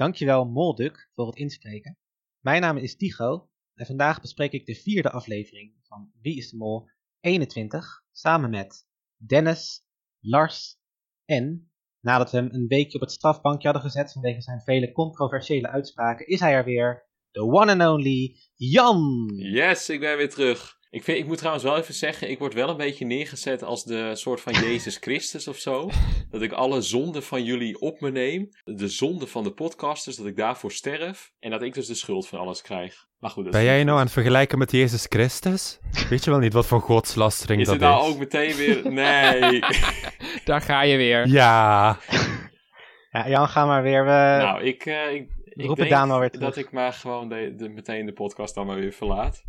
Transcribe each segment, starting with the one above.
Dankjewel Molduk voor het inspreken. Mijn naam is Tigo en vandaag bespreek ik de vierde aflevering van Wie is de Mol 21 samen met Dennis, Lars en, nadat we hem een weekje op het strafbankje hadden gezet vanwege zijn vele controversiële uitspraken, is hij er weer, de one and only Jan. Yes, ik ben weer terug. Ik, vind, ik moet trouwens wel even zeggen, ik word wel een beetje neergezet als de soort van Jezus Christus of zo. Dat ik alle zonden van jullie op me neem. De zonde van de podcasters, dat ik daarvoor sterf. En dat ik dus de schuld van alles krijg. Maar goed, dat Ben is jij je nou aan het vergelijken met Jezus Christus? Weet je wel niet wat voor godslastering Is dat het nou is? ook meteen weer... Nee. Daar ga je weer. Ja, Ja, Jan, ga maar weer. We... nou, ik, eh, ik, ik denk dat ik maar gewoon de, de, meteen de podcast dan maar weer verlaat.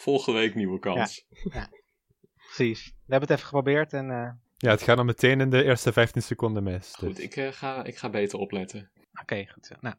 Volgende week nieuwe kans. Precies. We hebben het even geprobeerd en eh, ja, het gaat dan meteen in de eerste 15 seconden mis. Goed, dus. ik, eh, ga, ik ga beter opletten. Oké, goed zo. Nou,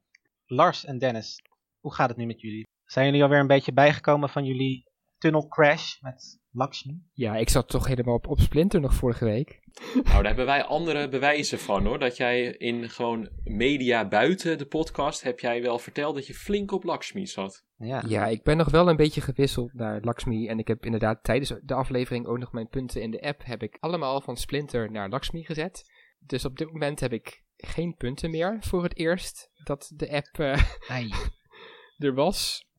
Lars en Dennis, hoe gaat het nu met jullie? Zijn jullie alweer een beetje bijgekomen van jullie tunnelcrash met Lakshmi? Ja, ik zat toch helemaal op, op Splinter nog vorige week. Nou, daar hebben wij andere bewijzen van hoor. Dat jij in gewoon media buiten de podcast heb jij wel verteld dat je flink op Lakshmi zat. Ja. Ja, ik ben nog wel een beetje gewisseld naar Lakshmi. En ik heb inderdaad tijdens de aflevering ook nog mijn punten in de app. Heb ik allemaal van Splinter naar Lakshmi gezet. Dus op dit moment heb ik geen punten meer voor het eerst dat de app eh, er was.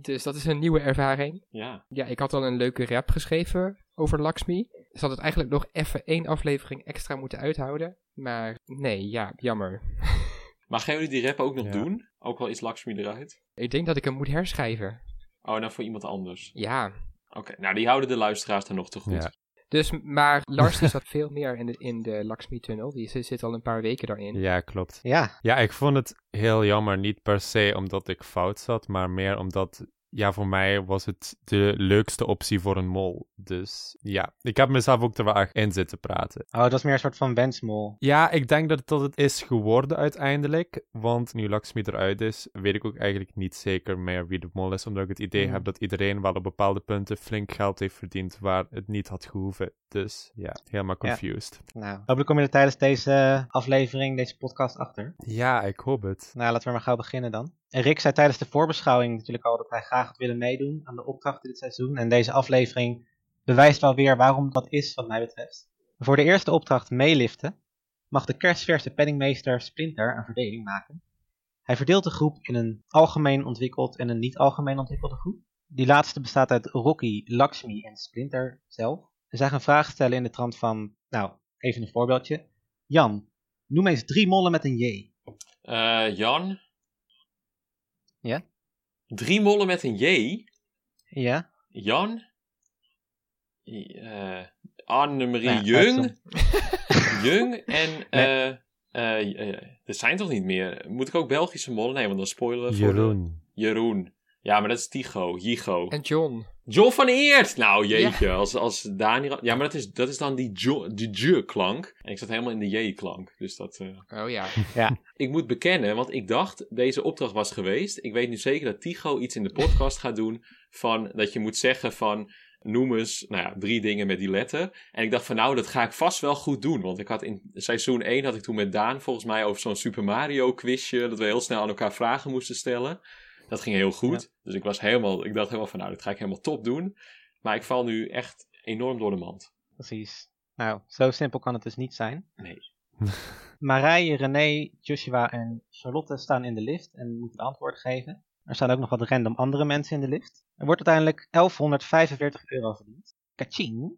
Dus dat is een nieuwe ervaring. Ja. Ja, ik had al een leuke rap geschreven over Lakshmi. Ze had het eigenlijk nog even één aflevering extra moeten uithouden. Maar nee, ja, jammer. Maar gaan jullie die rap ook nog Ja. doen? Ook al is Lakshmi eruit? Ik denk dat ik hem moet herschrijven. Oh, nou voor iemand anders. Ja. Oké, nou die houden de luisteraars dan nog te goed. Ja. Dus, maar Lars die zat veel meer in de, in de Lakshmi-tunnel. Die zit, zit al een paar weken daarin. ja, klopt. Ja, Ja, ik vond het heel jammer. Niet per se omdat ik fout zat, maar meer omdat, ja, voor mij was het de leukste optie voor een mol. Dus ja, ik heb mezelf ook er wel echt in zitten praten. oh, dat was meer een soort van wensmol. Ja, ik denk dat het, dat het is geworden uiteindelijk. Want nu Lakshmi eruit is, weet ik ook eigenlijk niet zeker meer wie de mol is. Omdat ik het idee Mm. heb dat iedereen wel op bepaalde punten flink geld heeft verdiend waar het niet had gehoeven. Dus ja, helemaal Ja. confused. Nou, hopelijk kom je er tijdens deze aflevering, deze podcast achter. Ja, ik hoop het. Nou, laten we maar gauw beginnen dan. En Rick zei tijdens de voorbeschouwing natuurlijk al dat hij graag had willen meedoen aan de opdrachten dit seizoen. En deze aflevering bewijst wel weer waarom dat is, wat mij betreft. Voor de eerste opdracht meeliften mag de kerstverse penningmeester Splinter een verdeling maken. Hij verdeelt de groep in een algemeen ontwikkeld en een niet algemeen ontwikkelde groep. Die laatste bestaat uit Rocky, Lakshmi en Splinter zelf. En zij gaan vragen stellen in de trant van, nou, even een voorbeeldje. Jan, noem eens drie mollen met een J. Eh, Jan? Ja? Drie mollen met een J? Ja? Jan? Eh Annemarie Nou, Jung? Jung en... eh eh, eh, er zijn toch niet meer? Moet ik ook Belgische mollen? Nee, want dan spoilen we voor de- Jeroen. Jeroen. Ja, maar dat is Tigo. Jigo. En John. John van Eert! Nou, jeetje. Als, als Daniel... Ja, maar dat is, dat is dan die, jo, die J-klank. En ik zat helemaal in de J-klank. Dus dat... eh, Oh ja. Ik moet bekennen, want ik dacht deze opdracht was geweest. Ik weet nu zeker dat Tigo iets in de podcast gaat doen van dat je moet zeggen van noem eens nou ja, drie dingen met die letter. En ik dacht van nou, dat ga ik vast wel goed doen. Want ik had in seizoen 1 had ik toen met Daan volgens mij over zo'n Super Mario quizje. Dat we heel snel aan elkaar vragen moesten stellen. Dat ging heel goed. Dus ik was helemaal, ik dacht helemaal van nou, dat ga ik helemaal top doen. Maar ik val nu echt enorm door de mand. Precies. Nou, zo simpel kan het dus niet zijn. Nee. Marije, René, Joshua en Charlotte staan in de lift en moeten antwoord geven. Er staan ook nog wat random andere mensen in de lift. Er wordt uiteindelijk 1145 euro verdiend. Kaching.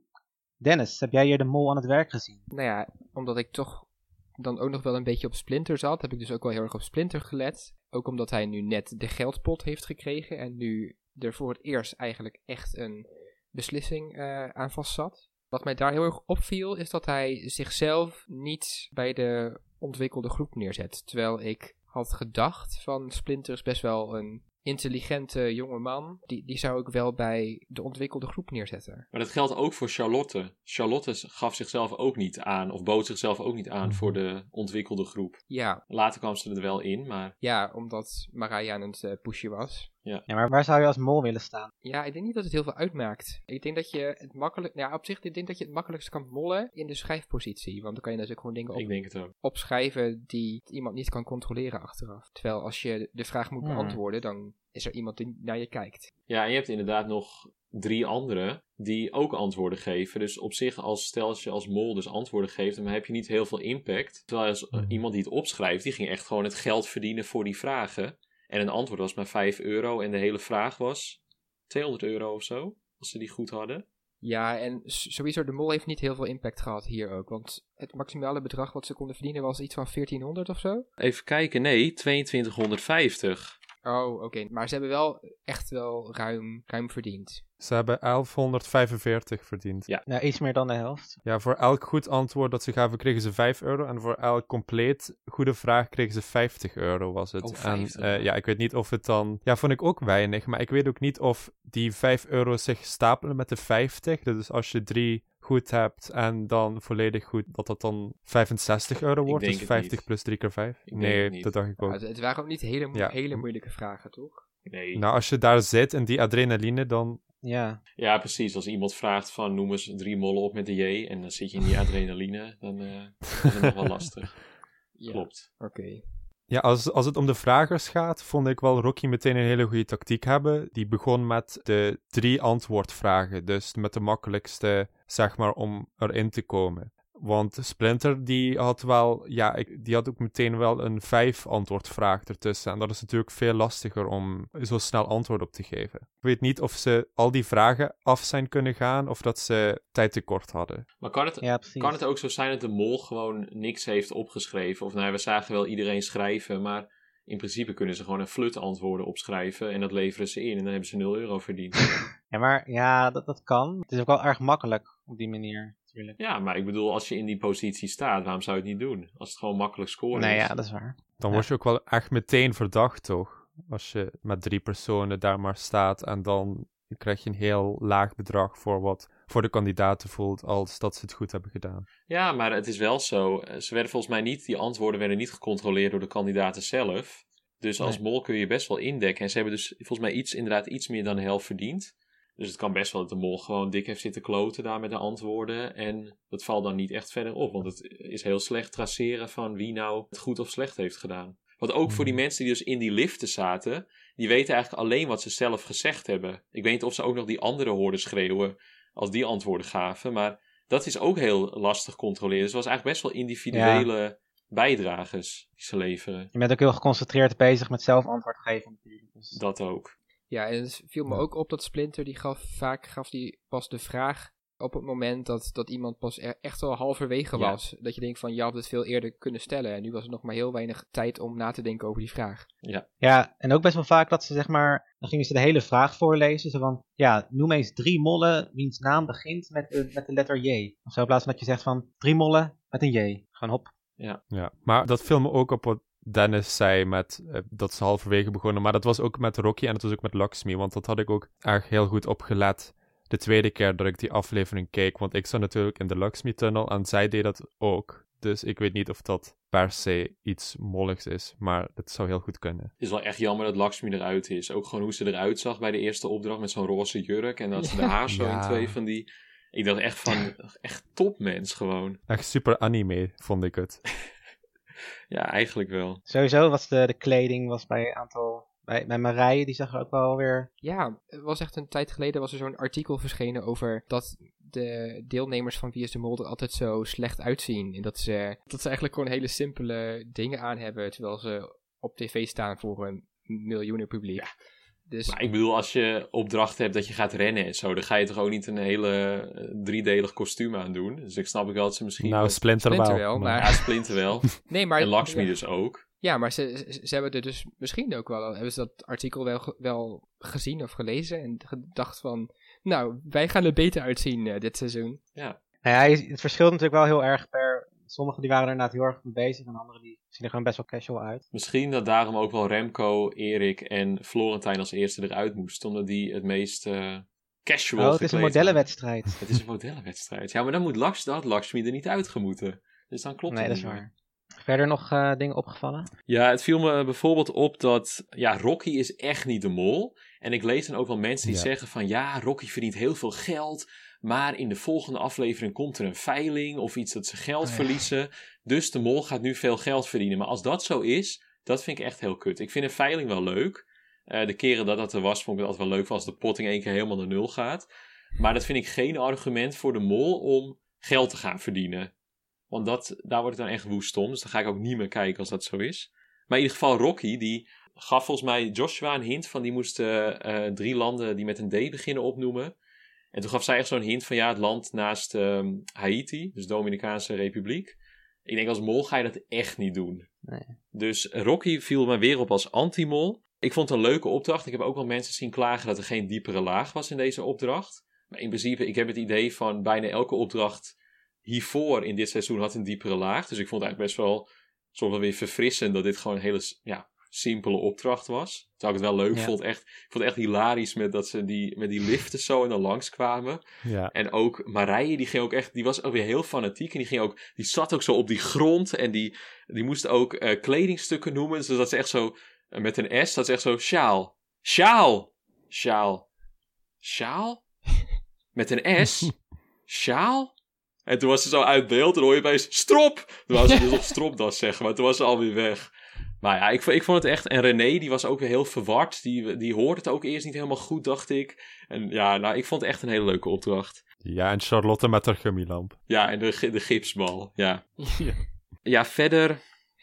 Dennis, heb jij hier de mol aan het werk gezien? Nou ja, omdat ik toch dan ook nog wel een beetje op Splinter zat, heb ik dus ook wel heel erg op Splinter gelet. Ook omdat hij nu net de geldpot heeft gekregen en nu er voor het eerst eigenlijk echt een beslissing eh, aan vast zat. Wat mij daar heel erg opviel, is dat hij zichzelf niet bij de ontwikkelde groep neerzet. Terwijl ik had gedacht van Splinter is best wel een intelligente jonge man. Die, die zou ik wel bij de ontwikkelde groep neerzetten. Maar dat geldt ook voor Charlotte. Charlotte gaf zichzelf ook niet aan, of bood zichzelf ook niet aan voor de ontwikkelde groep. Ja, Later kwam ze er wel in, maar ja omdat Mariah aan het eh, pushen was. Ja, maar waar zou je als mol willen staan? Ja, ik denk niet dat het heel veel uitmaakt. Ik denk dat je het makkelijk, ja, op zich, ik denk dat je het makkelijkst kan mollen in de schrijfpositie. Want dan kan je natuurlijk gewoon dingen op, ik denk het ook. opschrijven die iemand niet kan controleren achteraf. Terwijl als je de vraag moet Hmm. beantwoorden, dan is er iemand die naar je kijkt. Ja, en je hebt inderdaad nog drie anderen die ook antwoorden geven. Dus op zich, als stel als je als mol dus antwoorden geeft, dan heb je niet heel veel impact. Terwijl als eh, Mhm. iemand die het opschrijft, die ging echt gewoon het geld verdienen voor die vragen. En een antwoord was maar 5 euro en de hele vraag was 200 euro of zo, als ze die goed hadden. Ja, en sowieso, de mol heeft niet heel veel impact gehad hier ook. Want het maximale bedrag wat ze konden verdienen was iets van 1400 of zo. Even kijken, nee, 2250. Oh, oké. Maar ze hebben wel echt wel ruim, ruim verdiend. Ze hebben 1145 verdiend. Ja. Nou, iets meer dan de helft. Ja, voor elk goed antwoord dat ze gaven kregen ze 5 euro. En voor elk compleet goede vraag kregen ze 50 euro was het. Oh, en 50 eh, euro. ja, ik weet niet of het dan... Ja, vond ik ook weinig. Maar ik weet ook niet of die 5 euro zich stapelen met de 50. Dus als je drie goed hebt en dan volledig goed, dat dat dan 65 euro wordt. Dus het 50 niet. plus 3 keer 5. Ik denk nee, dat dacht ik ook. Het, waren ook niet hele, mo- Ja. hele moeilijke vragen, toch? Nee. Nou, als je daar zit in die adrenaline, dan... Ja. Ja, precies. Als iemand vraagt van noem eens drie mollen op met de J en dan zit je in die adrenaline, dan eh, is het nog wel lastig. Ja. Klopt. Oké. Ja, als, als het om de vragers gaat, vond ik wel Rocky meteen een hele goede tactiek hebben. Die begon met de drie antwoordvragen, dus met de makkelijkste, zeg maar, om erin te komen. Want Splinter, die had wel, ja, ik, die had ook meteen wel een vijf antwoordvraag ertussen. En dat is natuurlijk veel lastiger om zo snel antwoord op te geven. Ik weet niet of ze al die vragen af zijn kunnen gaan, of dat ze tijd tekort hadden. Maar kan het, ja, kan het ook zo zijn dat de mol gewoon niks heeft opgeschreven? Of nou, we zagen wel iedereen schrijven, maar in principe kunnen ze gewoon een flut antwoorden opschrijven en dat leveren ze in en dan hebben ze 0 euro verdiend. Ja, maar ja, dat, dat kan. Het is ook wel erg makkelijk op die manier, natuurlijk. ja, maar ik bedoel, als je in die positie staat, waarom zou je het niet doen? Als het gewoon makkelijk scoren Nee, is. ja, dat is waar. Dan Ja. word je ook wel echt meteen verdacht, toch? Als je met drie personen daar maar staat en dan krijg je een heel laag bedrag voor wat voor de kandidaten voelt als dat ze het goed hebben gedaan. Ja, maar het is wel zo. eh, Ze werden volgens mij niet, die antwoorden werden niet gecontroleerd door de kandidaten zelf. Dus als Nee. mol kun je best wel indekken. En ze hebben dus volgens mij iets, inderdaad iets meer dan de helft verdiend. Dus het kan best wel dat de mol gewoon dik heeft zitten kloten daar met de antwoorden. En dat valt dan niet echt verder op. Want het is heel slecht traceren van wie nou het goed of slecht heeft gedaan. Want ook voor die Mhm. mensen die dus in die liften zaten, die weten eigenlijk alleen wat ze zelf gezegd hebben. Ik weet niet of ze ook nog die anderen hoorden schreeuwen als die antwoorden gaven. Maar dat is ook heel lastig controleren. Dus het was eigenlijk best wel individuele bijdragers die ze leveren. Je bent ook heel geconcentreerd bezig met zelf antwoord geven. Dus... Dat ook. Ja, en het viel me Ja. ook op dat Splinter, die gaf vaak gaf die pas de vraag op het moment dat, dat iemand pas er echt wel halverwege Ja. was. Dat je denkt van, je had het veel eerder kunnen stellen. En nu was er nog maar heel weinig tijd om na te denken over die vraag. Ja, en ook best wel vaak dat ze zeg maar, dan gingen ze de hele vraag voorlezen. Zo van, ja, noem eens drie mollen wiens naam begint met de, met de letter J. Of zo, in plaats van dat je zegt van, drie mollen met een J. Gewoon hop. Ja, maar dat viel me ook op wat Dennis zei met eh, dat ze halverwege begonnen. Maar dat was ook met Rocky en dat was ook met Lakshmi. Want dat had ik ook erg heel goed opgelet de tweede keer dat ik die aflevering keek. Want ik zat natuurlijk in de Lakshmi-tunnel en zij deed dat ook. Dus ik weet niet of dat per se iets molligs is, maar het zou heel goed kunnen. Het is wel echt jammer dat Lakshmi eruit is. Ook gewoon hoe ze eruit zag bij de eerste opdracht met zo'n roze jurk. En dat ze de haar zo in twee van die... Ik dacht echt van, echt topmens gewoon. Echt super anime, vond ik het. Ja, eigenlijk wel. Sowieso was de, de kleding was bij een aantal, bij, bij Marije, die zag er ook wel weer... Ja, het was echt een tijd geleden was er zo'n artikel verschenen over dat de deelnemers van Wie is de Mol er altijd zo slecht uitzien. En dat ze, dat ze eigenlijk gewoon hele simpele dingen aan hebben, terwijl ze op tv staan voor een miljoenen publiek. Dus Maar ik bedoel, als je opdracht hebt dat je gaat rennen en zo, dan ga je toch ook niet een hele eh, driedelig kostuum aan doen. Dus ik snap ik wel dat ze misschien... Nou, Splinter, Splinter wel. maar- Ja, Splinter wel. nee, maar en Lakshmi ja, dus ook. ja, maar ze, ze, ze hebben er dus misschien ook wel hebben ze dat artikel wel, wel gezien of gelezen en gedacht van, nou, wij gaan er beter uitzien eh, dit seizoen. Nou ja, het verschilt natuurlijk wel heel erg per sommigen die waren er inderdaad heel erg mee bezig en anderen die zien er gewoon best wel casual uit. Misschien dat daarom ook wel Remco, Erik en Florentijn als eerste eruit moesten. Omdat die het meest eh, casual Oh, het is een modellenwedstrijd. waren. Het is een modellenwedstrijd. Ja, maar dan moet Laks, dat Lakshmi er niet uitgemoeten. Dus dan klopt Nee, het dat is niet waar. Verder nog eh, dingen opgevallen? Ja, het viel me bijvoorbeeld op dat, ja, Rocky is echt niet de mol. En ik lees dan ook wel mensen die Ja. zeggen van, ja, Rocky verdient heel veel geld, maar in de volgende aflevering komt er een veiling of iets dat ze geld Oh ja. verliezen. Dus de mol gaat nu veel geld verdienen. Maar als dat zo is, dat vind ik echt heel kut. Ik vind een veiling wel leuk. Eh, de keren dat dat er was, vond ik het altijd wel leuk als de pot in één keer helemaal naar nul gaat. Maar dat vind ik geen argument voor de mol om geld te gaan verdienen. Want dat, daar wordt het dan echt woest om. Dus dan ga ik ook niet meer kijken als dat zo is. Maar in ieder geval Rocky, die gaf volgens mij Joshua een hint van die moest eh, eh, drie landen die met een D beginnen opnoemen. En toen gaf zij echt zo'n hint van ja, het land naast ehm, Haiti, dus Dominicaanse Republiek. Ik denk als mol ga je dat echt niet doen. Nee. Dus Rocky viel me weer op als anti-mol. Ik vond het een leuke opdracht. Ik heb ook wel mensen zien klagen dat er geen diepere laag was in deze opdracht. Maar in principe, ik heb het idee van bijna elke opdracht hiervoor in dit seizoen had een diepere laag. Dus ik vond het eigenlijk best wel soms wel weer verfrissend dat dit gewoon een hele ja, simpele opdracht was. Terwijl ik het wel leuk Ja. vond. Echt, ik vond het echt hilarisch met dat ze die, met die liften zo en dan langskwamen. Ja. En ook Marije, die ging ook echt, die was ook weer heel fanatiek. En die ging ook, die zat ook zo op die grond. En die, die moest ook eh, kledingstukken noemen. Dus dat ze echt zo, eh, met een S, dat ze echt zo, sjaal. Sjaal. Sjaal. Sjaal? Met een S? Sjaal? En toen was ze zo uit beeld en hoor je opeens, strop! Toen wou ze dus op stropdas zeggen, maar toen was ze alweer weg. Maar ja, ik, ik vond het echt... En René, die was ook weer heel verward. Die, die hoorde het ook eerst niet helemaal goed, dacht ik. En ja, nou, ik vond het echt een hele leuke opdracht. ja, en Charlotte met haar gummilamp. Ja, en de, de gipsbal, ja. Ja. Ja, verder,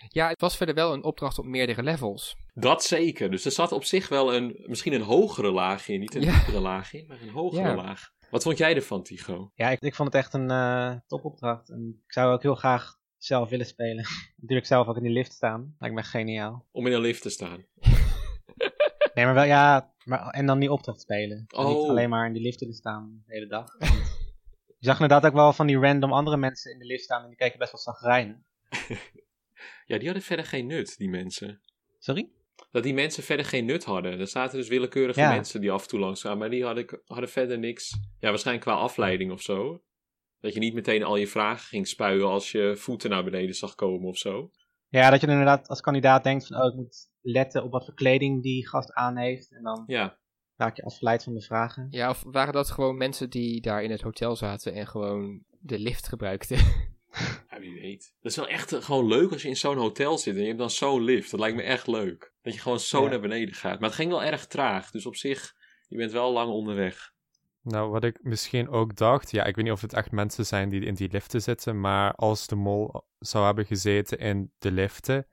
Ja, het was verder wel een opdracht op meerdere levels. dat zeker. Dus er zat op zich wel een, misschien een hogere laag in. Niet een Ja. diepere laag in, maar een hogere Ja. laag. Wat vond jij ervan, Tycho? Ja, ik, ik vond het echt een eh topopdracht. En ik zou ook heel graag zelf willen spelen. Natuurlijk zelf ook in die lift staan. Lijkt me geniaal. Om in een lift te staan. Nee, maar wel, ja, maar, en dan die opdracht spelen. En Niet Oh. alleen maar in die lift willen staan de hele dag. Je zag inderdaad ook wel van die random andere mensen in de lift staan en die keken best wel zagrijnig. Ja, die hadden verder geen nut, die mensen. Sorry? Dat die mensen verder geen nut hadden. Er zaten dus willekeurige Ja. mensen die af en toe langs kwamen. Maar die hadden, hadden verder niks. Ja, waarschijnlijk qua afleiding of zo. Dat je niet meteen al je vragen ging spuien als je voeten naar beneden zag komen of zo. Ja, dat je inderdaad als kandidaat denkt van, oh, ik moet letten op wat voor kleding die gast aan heeft. En dan Ja, raak je afgeleid van de vragen. Ja, of waren dat gewoon mensen die daar in het hotel zaten en gewoon de lift gebruikten? ja, wie weet. Dat is wel echt eh, gewoon leuk als je in zo'n hotel zit en je hebt dan zo'n lift. Dat lijkt me echt leuk. Dat je gewoon zo Ja. naar beneden gaat. Maar het ging wel erg traag. Dus op zich, je bent wel lang onderweg. Nou, wat ik misschien ook dacht, ja, ik weet niet of het echt mensen zijn die in die liften zitten, maar als de mol zou hebben gezeten in de liften,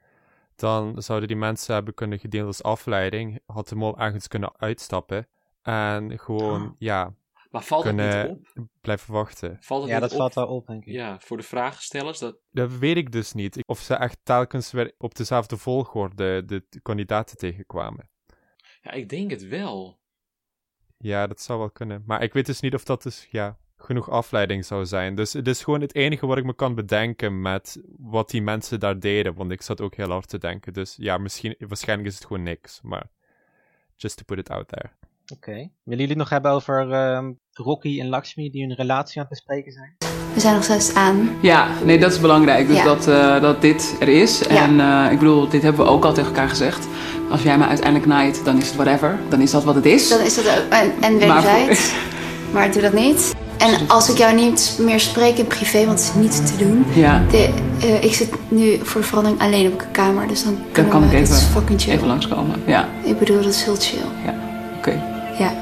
dan zouden die mensen hebben kunnen gedeeld als afleiding, had de mol ergens kunnen uitstappen en gewoon, Oh. ja, Maar valt het niet op? blijven wachten. Valt het Ja, niet dat op? valt wel op, denk ik. Ja, voor de vragenstellers. Dat, Dat weet ik dus niet. Of ze echt telkens weer op dezelfde volgorde de t- kandidaten tegenkwamen. ja, ik denk het wel. Ja, dat zou wel kunnen. Maar ik weet dus niet of dat dus, ja, genoeg afleiding zou zijn. Dus het is gewoon het enige wat ik me kan bedenken met wat die mensen daar deden. Want ik zat ook heel hard te denken. Dus ja, misschien, waarschijnlijk is het gewoon niks. Maar just to put it out there. Oké. Willen jullie het nog hebben over ehm, Rocky en Lakshmi die hun relatie aan het bespreken zijn? We zijn nog steeds aan. Ja, nee, dat is belangrijk. Dus Ja. dat, eh, dat dit er is. Ja. En eh, ik bedoel, dit hebben we ook al tegen elkaar gezegd. Als jij me uiteindelijk naait, dan is het whatever. Dan is dat wat het is. Dan is dat ook. En, en Maar wederzijds. Maar doe dat niet. En als ik jou niet meer spreek in privé, want het is niet te doen. Ja, De, eh, ik zit nu voor de verandering alleen op een kamer, dus dan kan we, ik even- fucking chill. even langskomen. Ja, Ik bedoel, dat is heel chill. oké. Ja.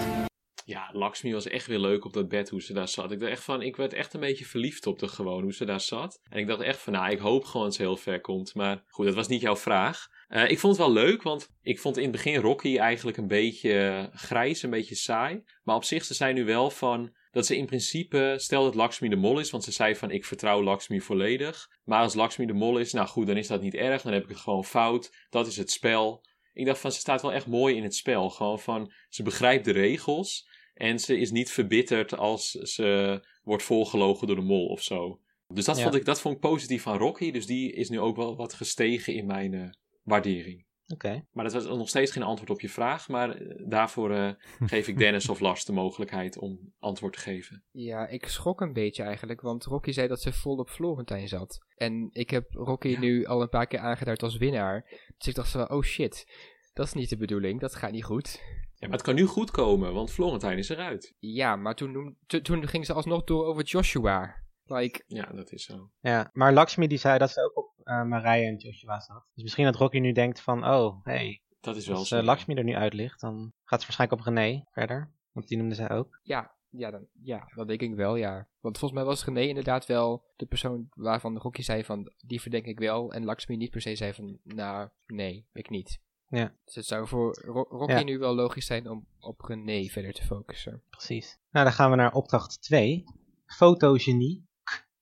Ja, Lakshmi was echt weer leuk op dat bed hoe ze daar zat. Ik dacht echt van, ik werd echt een beetje verliefd op de gewoon hoe ze daar zat. En ik dacht echt van, nou, ik hoop gewoon dat ze heel ver komt. Maar goed, dat was niet jouw vraag. Eh, ik vond het wel leuk, want ik vond in het begin Rocky eigenlijk een beetje grijs, een beetje saai. Maar op zich, ze zijn nu wel van, dat ze in principe, stel dat Lakshmi de mol is, want ze zei van, ik vertrouw Lakshmi volledig. Maar als Lakshmi de mol is, nou goed, dan is dat niet erg, dan heb ik het gewoon fout. Dat is het spel. Ik dacht van, ze staat wel echt mooi in het spel. Gewoon van, ze begrijpt de regels. En ze is niet verbitterd als ze wordt volgelogen door de mol of zo. Dus dat, Ja. vond ik, dat vond ik positief van Rocky. Dus die is nu ook wel wat gestegen in mijn eh, waardering. Oké. Maar dat was nog steeds geen antwoord op je vraag. Maar eh, daarvoor eh, geef ik Dennis of Lars de mogelijkheid om antwoord te geven. Ja, ik schrok een beetje eigenlijk, want Rocky zei dat ze vol op Florentijn zat. En ik heb Rocky nu al een paar keer aangeduid als winnaar. Dus ik dacht van, oh shit, dat is niet de bedoeling, dat gaat niet goed. Ja, maar het kan nu goed komen, want Florentijn is eruit. Ja, maar toen, toen ging ze alsnog door over Joshua. Like, Ja, dat is zo. Ja, maar Lakshmi die zei dat ze ook op eh Marije en Joshua zat. Dus misschien dat Rocky nu denkt van, oh, hey, Dat is wel als zo. eh, Lakshmi er nu uit ligt, dan gaat ze waarschijnlijk op René verder. Want die noemde zij ook. ja, ja, dan, ja, dat denk ik wel, ja. Want volgens mij was René inderdaad wel de persoon waarvan Rocky zei van, die verdenk ik wel. En Lakshmi niet per se zei van, nou, nee, ik niet. Ja. Dus het zou voor Ro- Rocky Ja. nu wel logisch zijn om op René verder te focussen. Precies. Nou, dan gaan we naar opdracht 2. Fotogenie.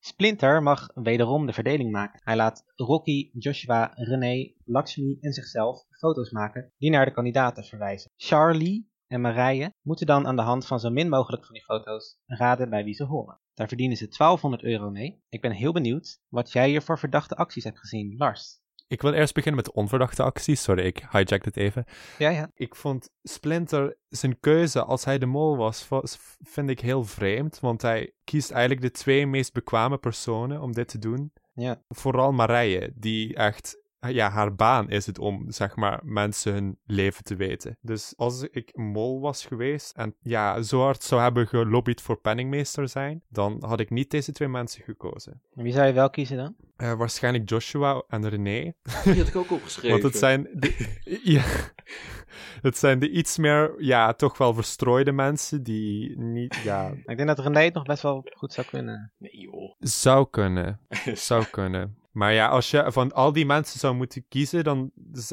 Splinter mag wederom de verdeling maken. Hij laat Rocky, Joshua, René, Lakshmi en zichzelf foto's maken die naar de kandidaten verwijzen. Charlie en Marije moeten dan aan de hand van zo min mogelijk van die foto's raden bij wie ze horen. Daar verdienen ze 1200 euro mee. Ik ben heel benieuwd wat jij hier voor verdachte acties hebt gezien, Lars. Ik wil eerst beginnen met de onverdachte acties. Sorry, ik hijack het even. Ja, ja. Ik vond Splinter zijn keuze als hij de mol was, was, vind ik heel vreemd. Want hij kiest eigenlijk de twee meest bekwame personen om dit te doen. Ja. Vooral Marije, die echt... Ja, haar baan is het om, zeg maar, mensen hun leven te weten. Dus als ik mol was geweest en ja, zo hard zou hebben gelobbyd voor penningmeester zijn, dan had ik niet deze twee mensen gekozen. En wie zou je wel kiezen dan? Eh, waarschijnlijk Joshua en René. Die had ik ook opgeschreven. Want het zijn, de, ja, het zijn de iets meer, ja, toch wel verstrooide mensen die niet, ja, Ik denk dat René het nog best wel goed zou kunnen. Nee joh. zou kunnen. Zou kunnen. Maar ja, als je van al die mensen zou moeten kiezen, dan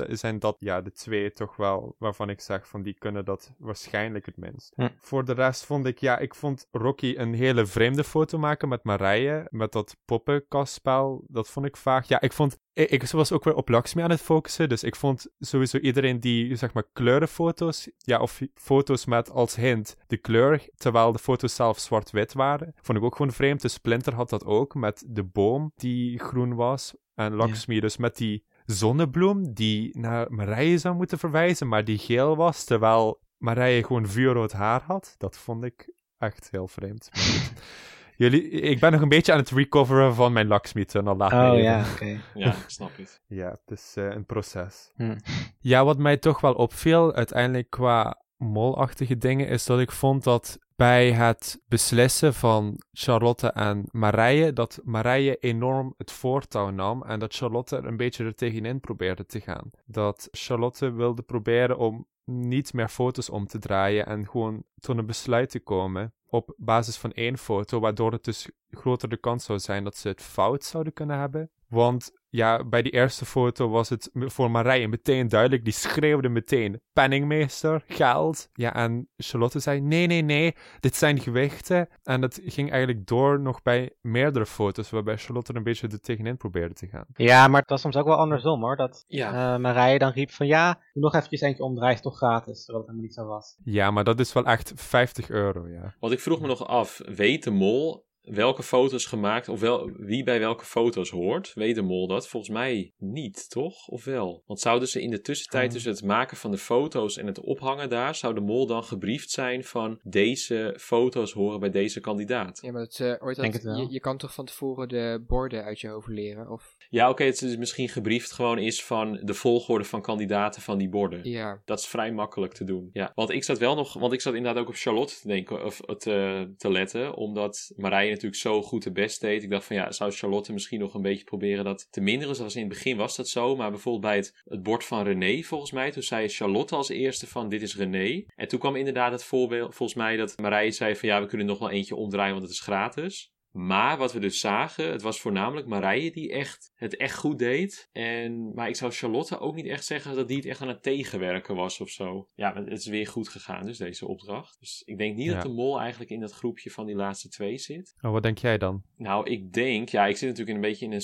zijn dat ja, de twee toch wel waarvan ik zeg van die kunnen dat waarschijnlijk het minst. Hm. Voor de rest vond ik, ja, ik vond Rocky een hele vreemde foto maken met Marije, met dat poppenkastspel. Dat vond ik vaag. Ja, ik vond, ik, ik was ook weer op Lakshmi aan het focussen, dus ik vond sowieso iedereen die, zeg maar, kleurenfoto's, ja, of foto's met als hint de kleur, terwijl de foto's zelf zwart-wit waren, vond ik ook gewoon vreemd. De Splinter had dat ook met de boom die groen was. En Lakshmi dus met die zonnebloem die naar Marije zou moeten verwijzen, maar die geel was, terwijl Marije gewoon vuurrood haar had. Dat vond ik echt heel vreemd. Jullie, ik ben nog een beetje aan het recoveren van mijn Lakshmi-tunnel. Laat me Oh ja, oké. Ja, ik snap het. ja, het is eh, een proces. Hm. Ja, wat mij toch wel opviel, uiteindelijk qua molachtige dingen, is dat ik vond dat bij het beslissen van Charlotte en Marije, dat Marije enorm het voortouw nam en dat Charlotte er een beetje er tegenin probeerde te gaan. Dat Charlotte wilde proberen om niet meer foto's om te draaien en gewoon tot een besluit te komen op basis van één foto, waardoor het dus groter de kans zou zijn dat ze het fout zouden kunnen hebben. Want ja, bij die eerste foto was het voor Marije meteen duidelijk. Die schreeuwde meteen: penningmeester, geld. Ja, en Charlotte zei: nee, nee, nee, dit zijn gewichten. En dat ging eigenlijk door nog bij meerdere foto's, waarbij Charlotte er een beetje er tegenin probeerde te gaan. Ja, maar het was soms ook wel andersom hoor. Dat Ja. eh, Marije dan riep van ja, doe nog eventjes eentje omdraaien, toch gratis. Terwijl het helemaal niet zo was. Ja, maar dat is wel echt 50 euro, ja. Want ik vroeg me nog af, weet de mol welke foto's gemaakt, of wel, wie bij welke foto's hoort? Weet de mol dat? Volgens mij niet, toch? Of wel? Want zouden ze in de tussentijd Oh. tussen het maken van de foto's en het ophangen daar, zou de mol dan gebriefd zijn van deze foto's horen bij deze kandidaat? Ja, maar het, eh, ooit Denk dat, het wel. je, je kan toch van tevoren de borden uit je hoofd leren? Of, Ja, oké, het is misschien gebriefd gewoon is van de volgorde van kandidaten van die borden. ja, Dat is vrij makkelijk te doen. Ja, want ik zat wel nog, want ik zat inderdaad ook op Charlotte te denken of te, te letten, omdat Marije natuurlijk zo goed de best deed. Ik dacht van ja, zou Charlotte misschien nog een beetje proberen dat te minderen? Zoals in het begin was dat zo, maar bijvoorbeeld bij het, het bord van René, volgens mij, toen zei Charlotte als eerste van dit is René. En toen kwam inderdaad het voorbeeld, volgens mij, dat Marije zei van ja, we kunnen nog wel eentje omdraaien, want het is gratis. Maar wat we dus zagen, het was voornamelijk Marije die echt, het echt goed deed. En, maar ik zou Charlotte ook niet echt zeggen dat die het echt aan het tegenwerken was of zo. Ja, het is weer goed gegaan dus, deze opdracht. Dus ik denk niet Ja. dat de mol eigenlijk in dat groepje van die laatste twee zit. Oh, wat denk jij dan? Nou, ik denk, ja, ik zit natuurlijk een beetje in een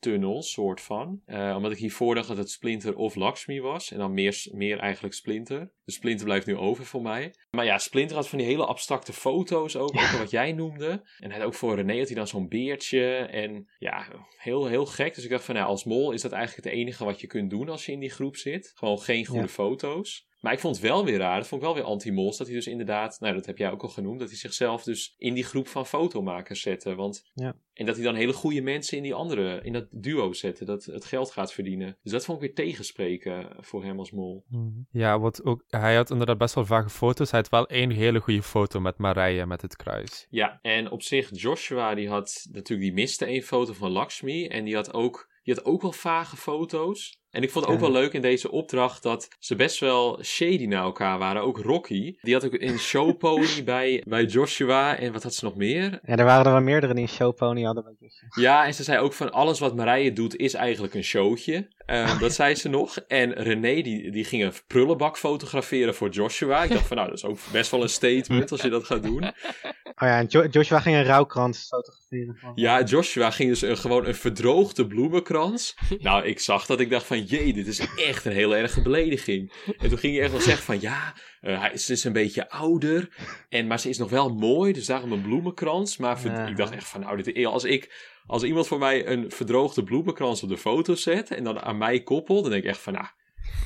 tunnel, soort van. Eh, omdat ik hiervoor dacht dat het Splinter of Lakshmi was. En dan meer, meer eigenlijk Splinter. De Splinter blijft nu over voor mij. Maar ja, Splinter had van die hele abstracte foto's ook. Ook wat jij noemde. En hij had ook voor René had hij dan zo'n beertje. En ja, heel, heel gek. Dus ik dacht van, nou, als mol is dat eigenlijk het enige wat je kunt doen als je in die groep zit. Gewoon geen goede Ja. foto's. Maar ik vond het wel weer raar, dat vond ik wel weer anti-mols, dat hij dus inderdaad, nou dat heb jij ook al genoemd, dat hij zichzelf dus in die groep van fotomakers zette. Want, Ja. En dat hij dan hele goede mensen in die andere, in dat duo zette, dat het geld gaat verdienen. Dus dat vond ik weer tegenspreken voor hem als mol. Ja, wat ook, hij had inderdaad best wel vage foto's. Hij had wel één hele goede foto met Marije met het kruis. Ja, en op zich, Joshua, die had natuurlijk, die miste één foto van Lakshmi. En die had ook, die had ook wel vage foto's. En ik vond het ook wel leuk in deze opdracht dat ze best wel shady naar elkaar waren. Ook Rocky. Die had ook een showpony bij, bij Joshua. En wat had ze nog meer? Ja, er waren er wel meerdere die een showpony hadden. bij Joshua. Ja, en ze zei ook van alles wat Marije doet is eigenlijk een showtje. Eh, dat zei ze nog. En René die, die ging een prullenbak fotograferen voor Joshua. Ik dacht van nou, dat is ook best wel een statement als je dat gaat doen. Oh ja, en Jo- Joshua ging een rouwkrans fotograferen. Van, Ja, Joshua ging dus een, gewoon een verdroogde bloemenkrans. Nou, ik zag dat ik dacht van, jee, dit is echt een heel erge belediging. En toen ging hij echt wel zeggen van, ja, eh, hij, ze is een beetje ouder, en, maar ze is nog wel mooi, dus daarom een bloemenkrans. Maar Ja. ik dacht echt van, nou, dit, als ik... Als iemand voor mij een verdroogde bloemenkrans op de foto zet en dan aan mij koppelt, dan denk ik echt van, nou,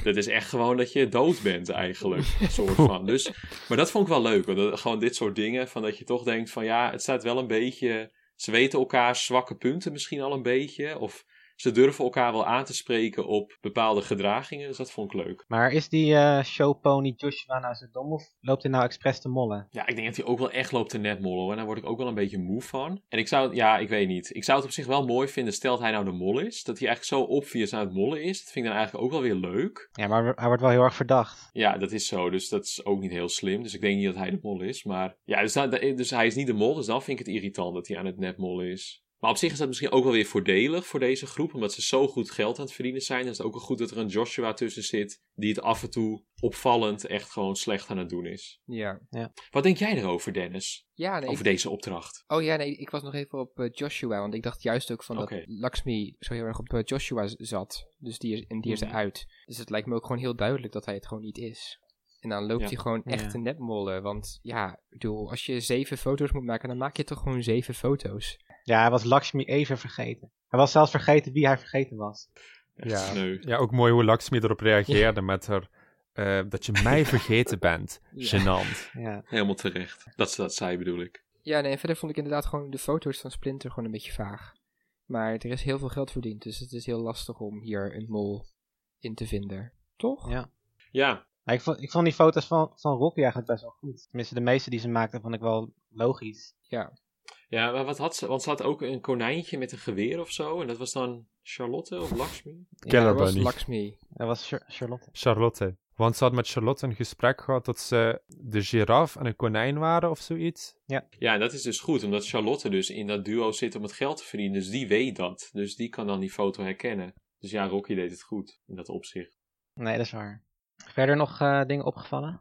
dat is echt gewoon dat je dood bent eigenlijk, soort van. Dus, maar dat vond ik wel leuk, want dat- gewoon dit soort dingen, van dat je toch denkt van, ja, het staat wel een beetje... Ze weten elkaars zwakke punten misschien al een beetje, of ze durven elkaar wel aan te spreken op bepaalde gedragingen, dus dat vond ik leuk. Maar is die eh, showpony Joshua nou zo dom of loopt hij nou expres te mollen? Ja, ik denk dat hij ook wel echt loopt te netmollen hoor. En daar word ik ook wel een beetje moe van. En ik zou, ja, ik weet niet. Ik zou het op zich wel mooi vinden, stelt hij nou de mol is. Dat hij eigenlijk zo obvious aan het mollen is. Dat vind ik dan eigenlijk ook wel weer leuk. Ja, maar hij wordt wel heel erg verdacht. Ja, dat is zo. Dus dat is ook niet heel slim. Dus ik denk niet dat hij de mol is. Maar ja, dus, dat- dus hij is niet de mol. Dus dan vind ik het irritant dat hij aan het netmollen is. Maar op zich is dat misschien ook wel weer voordelig voor deze groep. Omdat ze zo goed geld aan het verdienen zijn. Dan is het ook wel goed dat er een Joshua tussen zit. Die het af en toe opvallend echt gewoon slecht aan het doen is. Ja. Wat denk jij erover, Dennis? Ja, nee. Over deze opdracht? Oh ja, nee, ik was nog even op eh, Joshua, want ik dacht juist ook van dat Lakshmi zo heel erg op eh, Joshua zat. Dus die is, en die is Mhm. eruit. Dus het lijkt me ook gewoon heel duidelijk dat hij het gewoon niet is. En dan loopt Ja. hij gewoon echt Ja. te netmollen. Want ja, ik bedoel, als je zeven foto's moet maken, dan maak je toch gewoon zeven foto's. Ja, hij was Lakshmi even vergeten. Hij was zelfs vergeten wie hij vergeten was. Echt Ja. sneu. Ja, ook mooi hoe Lakshmi erop reageerde met haar... eh, dat je mij vergeten bent. Ja. Genant. Ja. Helemaal terecht. Dat ze dat zei, bedoel ik. Ja, nee, en verder vond ik inderdaad gewoon de foto's van Splinter gewoon een beetje vaag. Maar er is heel veel geld verdiend, dus het is heel lastig om hier een mol in te vinden. Toch? Ja. Ja, Maar ik, vond, ik vond die foto's van, van Rocky eigenlijk best wel goed. Tenminste, de meeste die ze maakte vond ik wel logisch. Ja. ja maar wat had ze? Want ze had ook een konijntje met een geweer of zo. En dat was dan Charlotte of Lakshmi? Killer dat was Bunny. Lakshmi. Dat was Char- Charlotte. Charlotte. Want ze had met Charlotte een gesprek gehad dat ze de giraf en een konijn waren of zoiets. Ja, en dat is dus goed. Omdat Charlotte dus in dat duo zit om het geld te verdienen. Dus die weet dat. Dus die kan dan die foto herkennen. Dus ja, Rocky deed het goed in dat opzicht. Nee, dat is waar. Verder nog eh, dingen opgevallen?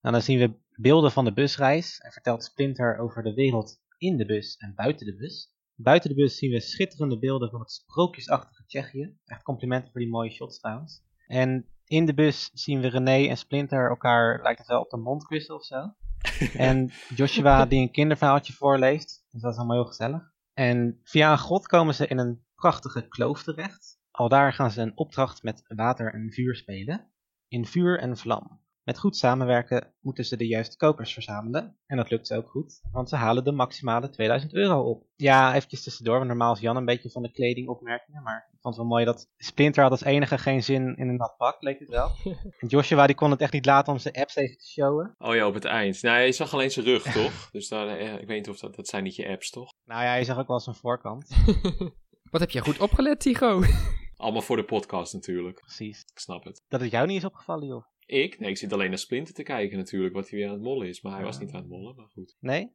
Nou, dan zien we beelden van de busreis. En vertelt Splinter over de wereld in de bus en buiten de bus. Buiten de bus zien we schitterende beelden van het sprookjesachtige Tsjechië. Echt complimenten voor die mooie shots trouwens. En in de bus zien we René en Splinter elkaar, lijkt het wel, op de mond kussen of zo. En Joshua die een kinderverhaaltje voorleest. Dus dat is allemaal heel gezellig. En via een grot komen ze in een prachtige kloof terecht. Aldaar gaan ze een opdracht met water en vuur spelen. In vuur en vlam. Met goed samenwerken moeten ze de juiste kopers verzamelen. En dat lukt ze ook goed, want ze halen de maximale 2000 euro op. Ja, eventjes tussendoor, want normaal is Jan een beetje van de kledingopmerkingen. Maar ik vond het wel mooi dat Splinter had als enige geen zin in een nat pak, leek het wel. En Joshua die kon het echt niet laten om zijn apps even te showen. Oh ja, op het eind. Nou, je zag alleen zijn rug, toch? Dus daar, eh, ik weet niet of dat... Dat zijn niet je apps, toch? Nou ja, je zag ook wel zijn voorkant. Wat heb jij goed opgelet, Tigo? Allemaal voor de podcast natuurlijk. Precies. Ik snap het. Dat het jou niet is opgevallen, joh. Ik? Nee, ik zit alleen naar Splinter te kijken natuurlijk. Wat hij weer aan het mollen is. Maar hij was Ja. niet aan het mollen, maar goed. Nee?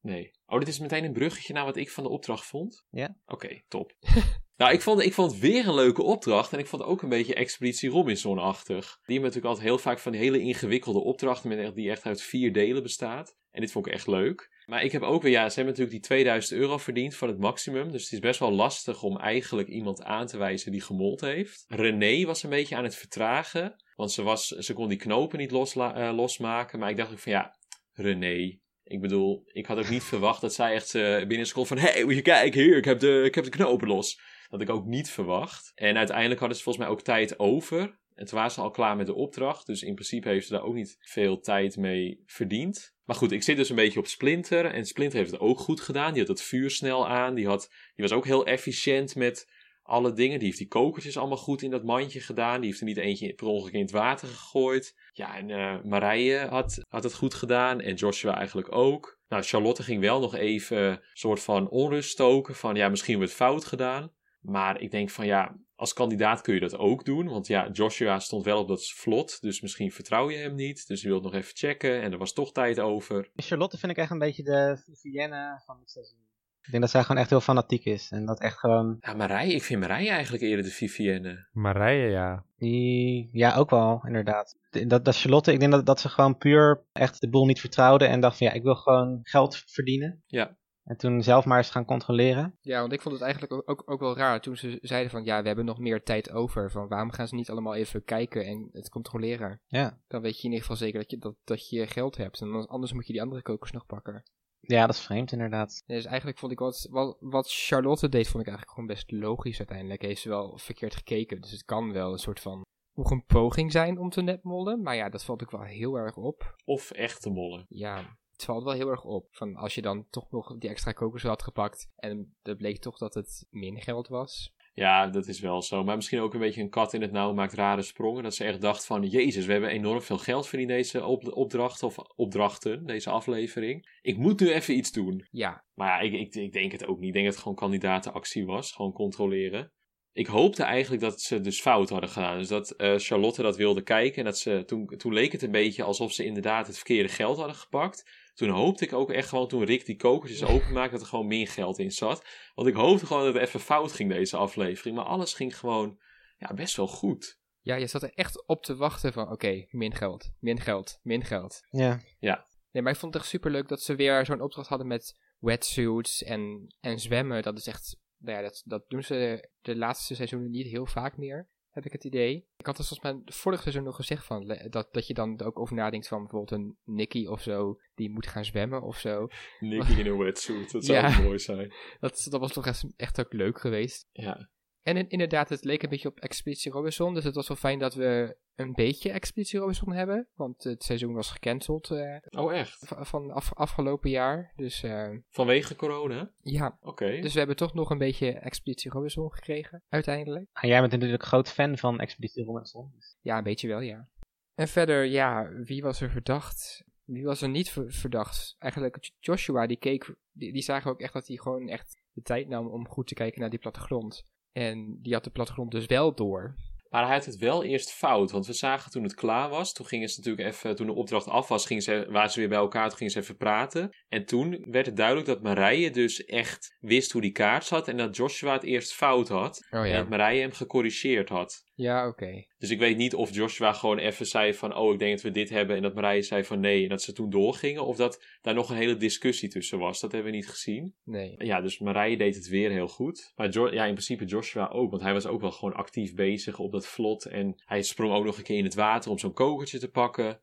Nee. Oh, dit is meteen een bruggetje naar wat ik van de opdracht vond? Ja. Oké, top. nou, ik vond, ik vond het weer een leuke opdracht. En ik vond het ook een beetje Expeditie Robinson-achtig. Die hebben natuurlijk altijd heel vaak van hele ingewikkelde opdrachten. Met echt, die echt uit vier delen bestaat. En dit vond ik echt leuk. Maar ik heb ook weer, ja, ze hebben natuurlijk die 2000 euro verdiend van het maximum. Dus het is best wel lastig om eigenlijk iemand aan te wijzen die gemold heeft. René was een beetje aan het vertragen. Want ze, was, ze kon die knopen niet losla- eh, losmaken. Maar ik dacht ook van ja, René. Ik bedoel, ik had ook niet verwacht dat zij echt eh, binnen seconde van... Hey, moet je kijken, hier, ik heb, de, ik heb de knopen los. Dat had ik ook niet verwacht. En uiteindelijk hadden ze volgens mij ook tijd over. En toen waren ze al klaar met de opdracht. Dus in principe heeft ze daar ook niet veel tijd mee verdiend. Maar goed, ik zit dus een beetje op Splinter. En Splinter heeft het ook goed gedaan. Die had het vuur snel aan. Die, had, die was ook heel efficiënt met alle dingen. Die heeft die kokertjes allemaal goed in dat mandje gedaan. Die heeft er niet eentje per ongeluk in het water gegooid. Ja, en eh Marije had, had het goed gedaan. En Joshua eigenlijk ook. Nou, Charlotte ging wel nog even een soort van onrust stoken. Van ja, misschien hebben we het fout gedaan. Maar ik denk van ja, als kandidaat kun je dat ook doen. Want ja, Joshua stond wel op dat vlot. Dus misschien vertrouw je hem niet. Dus je wilt nog even checken. En er was toch tijd over. Charlotte vind ik echt een beetje de Vivienne van het seizoen. Ik denk dat zij gewoon echt heel fanatiek is. En dat echt gewoon... Ja, Marije, ik vind Marije eigenlijk eerder de Vivienne. Marije, ja. Die... Ja, ook wel, inderdaad. Dat, dat Charlotte, ik denk dat, dat ze gewoon puur echt de boel niet vertrouwde. En dacht van ja, ik wil gewoon geld verdienen. Ja. En toen zelf maar eens gaan controleren. Ja, want ik vond het eigenlijk ook, ook, ook wel raar toen ze zeiden van ja, we hebben nog meer tijd over. Van waarom gaan ze niet allemaal even kijken en het controleren? Ja. Dan weet je in ieder geval zeker dat je, dat, dat je geld hebt. En anders moet je die andere kokers nog pakken. Ja, dat is vreemd inderdaad. Dus eigenlijk vond ik wat, wat, wat Charlotte deed, vond ik eigenlijk gewoon best logisch uiteindelijk. Heeft ze wel verkeerd gekeken. Dus het kan wel een soort van nog een poging zijn om te netmollen. Maar ja, dat valt ook wel heel erg op. Of echte mollen. Ja, het valt wel heel erg op. Van als je dan toch nog die extra kokers had gepakt. En het bleek toch dat het min geld was. Ja, dat is wel zo. Maar misschien ook een beetje een kat in het nauw maakt rare sprongen. Dat ze echt dacht van, jezus, we hebben enorm veel geld verdiend deze op opdracht of opdrachten, deze aflevering. Ik moet nu even iets doen. Ja, Maar ja, ik, ik, ik denk het ook niet. Ik denk dat het gewoon kandidatenactie was. Gewoon controleren. Ik hoopte eigenlijk dat ze dus fout hadden gedaan. Dus dat eh, Charlotte dat wilde kijken. En dat ze, toen, toen leek het een beetje alsof ze inderdaad het verkeerde geld hadden gepakt. Toen hoopte ik ook echt gewoon, toen Rick die kokertjes openmaakte, dat er gewoon meer geld in zat. Want ik hoopte gewoon dat het even fout ging deze aflevering. Maar alles ging gewoon ja, best wel goed. ja je zat er echt op te wachten van oké, min geld, min geld, min geld. Ja. Nee, maar ik vond het echt super leuk dat ze weer zo'n opdracht hadden met wetsuits en, en zwemmen. Dat is echt, nou ja, dat, dat doen ze de laatste seizoenen niet heel vaak meer, heb ik het idee. Ik had er volgens mij vorig seizoen nog gezegd van, dat, dat je dan ook over nadenkt van bijvoorbeeld een Nicky of zo, die moet gaan zwemmen of zo. Nicky in een wetsuit, dat zou Ja. mooi zijn. Dat, dat was toch echt, echt ook leuk geweest. Ja. En in- inderdaad, het leek een beetje op Expeditie Robinson. Dus het was wel fijn dat we een beetje Expeditie Robinson hebben. Want het seizoen was gecanceld eh, Oh, echt? van af, afgelopen jaar. Dus eh, Vanwege corona? ja, Oké. dus we hebben toch nog een beetje Expeditie Robinson gekregen, uiteindelijk. En jij bent natuurlijk groot fan van Expeditie Robinson. Ja, een beetje wel, ja. En verder, ja, wie was er verdacht? Wie was er niet ver- verdacht? Eigenlijk Joshua, die keek, die, die zagen ook echt dat hij gewoon echt de tijd nam om goed te kijken naar die plattegrond. En die had de plattegrond dus wel door. Maar hij had het wel eerst fout, want we zagen toen het klaar was, toen gingen ze natuurlijk even, toen de opdracht af was, gingen ze, waren ze weer bij elkaar, toen gingen ze even praten. En toen werd het duidelijk dat Marije dus echt wist hoe die kaart zat en dat Joshua het eerst fout had. Oh En dat Marije hem gecorrigeerd had. Ja, oké. Dus ik weet niet of Joshua gewoon even zei van, oh ik denk dat we dit hebben en dat Marije zei van nee en dat ze toen doorgingen. Of dat daar nog een hele discussie tussen was, dat hebben we niet gezien. Nee. Ja, dus Marije deed het weer heel goed. Maar Jo- ja, in principe Joshua ook. Want hij was ook wel gewoon actief bezig op dat vlot. En hij sprong ook nog een keer in het water om zo'n kokertje te pakken.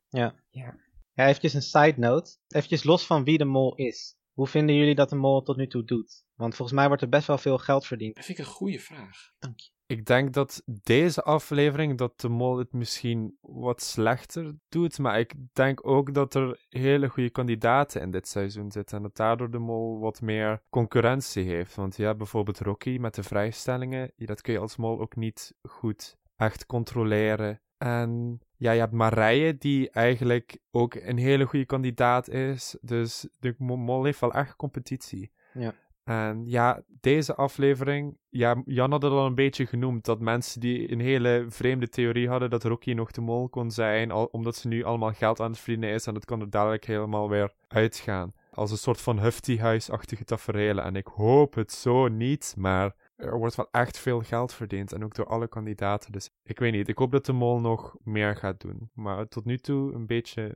Ja, eventjes een side note. Eventjes los van wie de mol is. Hoe vinden jullie dat de mol tot nu toe doet? Want volgens mij wordt er best wel veel geld verdiend. Dat vind ik een goede vraag. Dank je. Ik denk dat deze aflevering, dat de mol het misschien wat slechter doet. Maar ik denk ook dat er hele goede kandidaten in dit seizoen zitten. En dat daardoor de mol wat meer concurrentie heeft. Want ja, bijvoorbeeld Rocky met de vrijstellingen. Dat kun je als mol ook niet goed echt controleren. En ja, je hebt Marije, die eigenlijk ook een hele goede kandidaat is. Dus de mo- mol heeft wel echt competitie. Ja. En ja, deze aflevering, ja, Jan had het al een beetje genoemd, dat mensen die een hele vreemde theorie hadden dat Rocky nog de mol kon zijn, omdat ze nu allemaal geld aan het verdienen is en dat kan er dadelijk helemaal weer uitgaan. Als een soort van Hufty-huisachtige tafereelen. En ik hoop het zo niet, maar er wordt wel echt veel geld verdiend. En ook door alle kandidaten. Dus ik weet niet. Ik hoop dat de mol nog meer gaat doen. Maar tot nu toe een beetje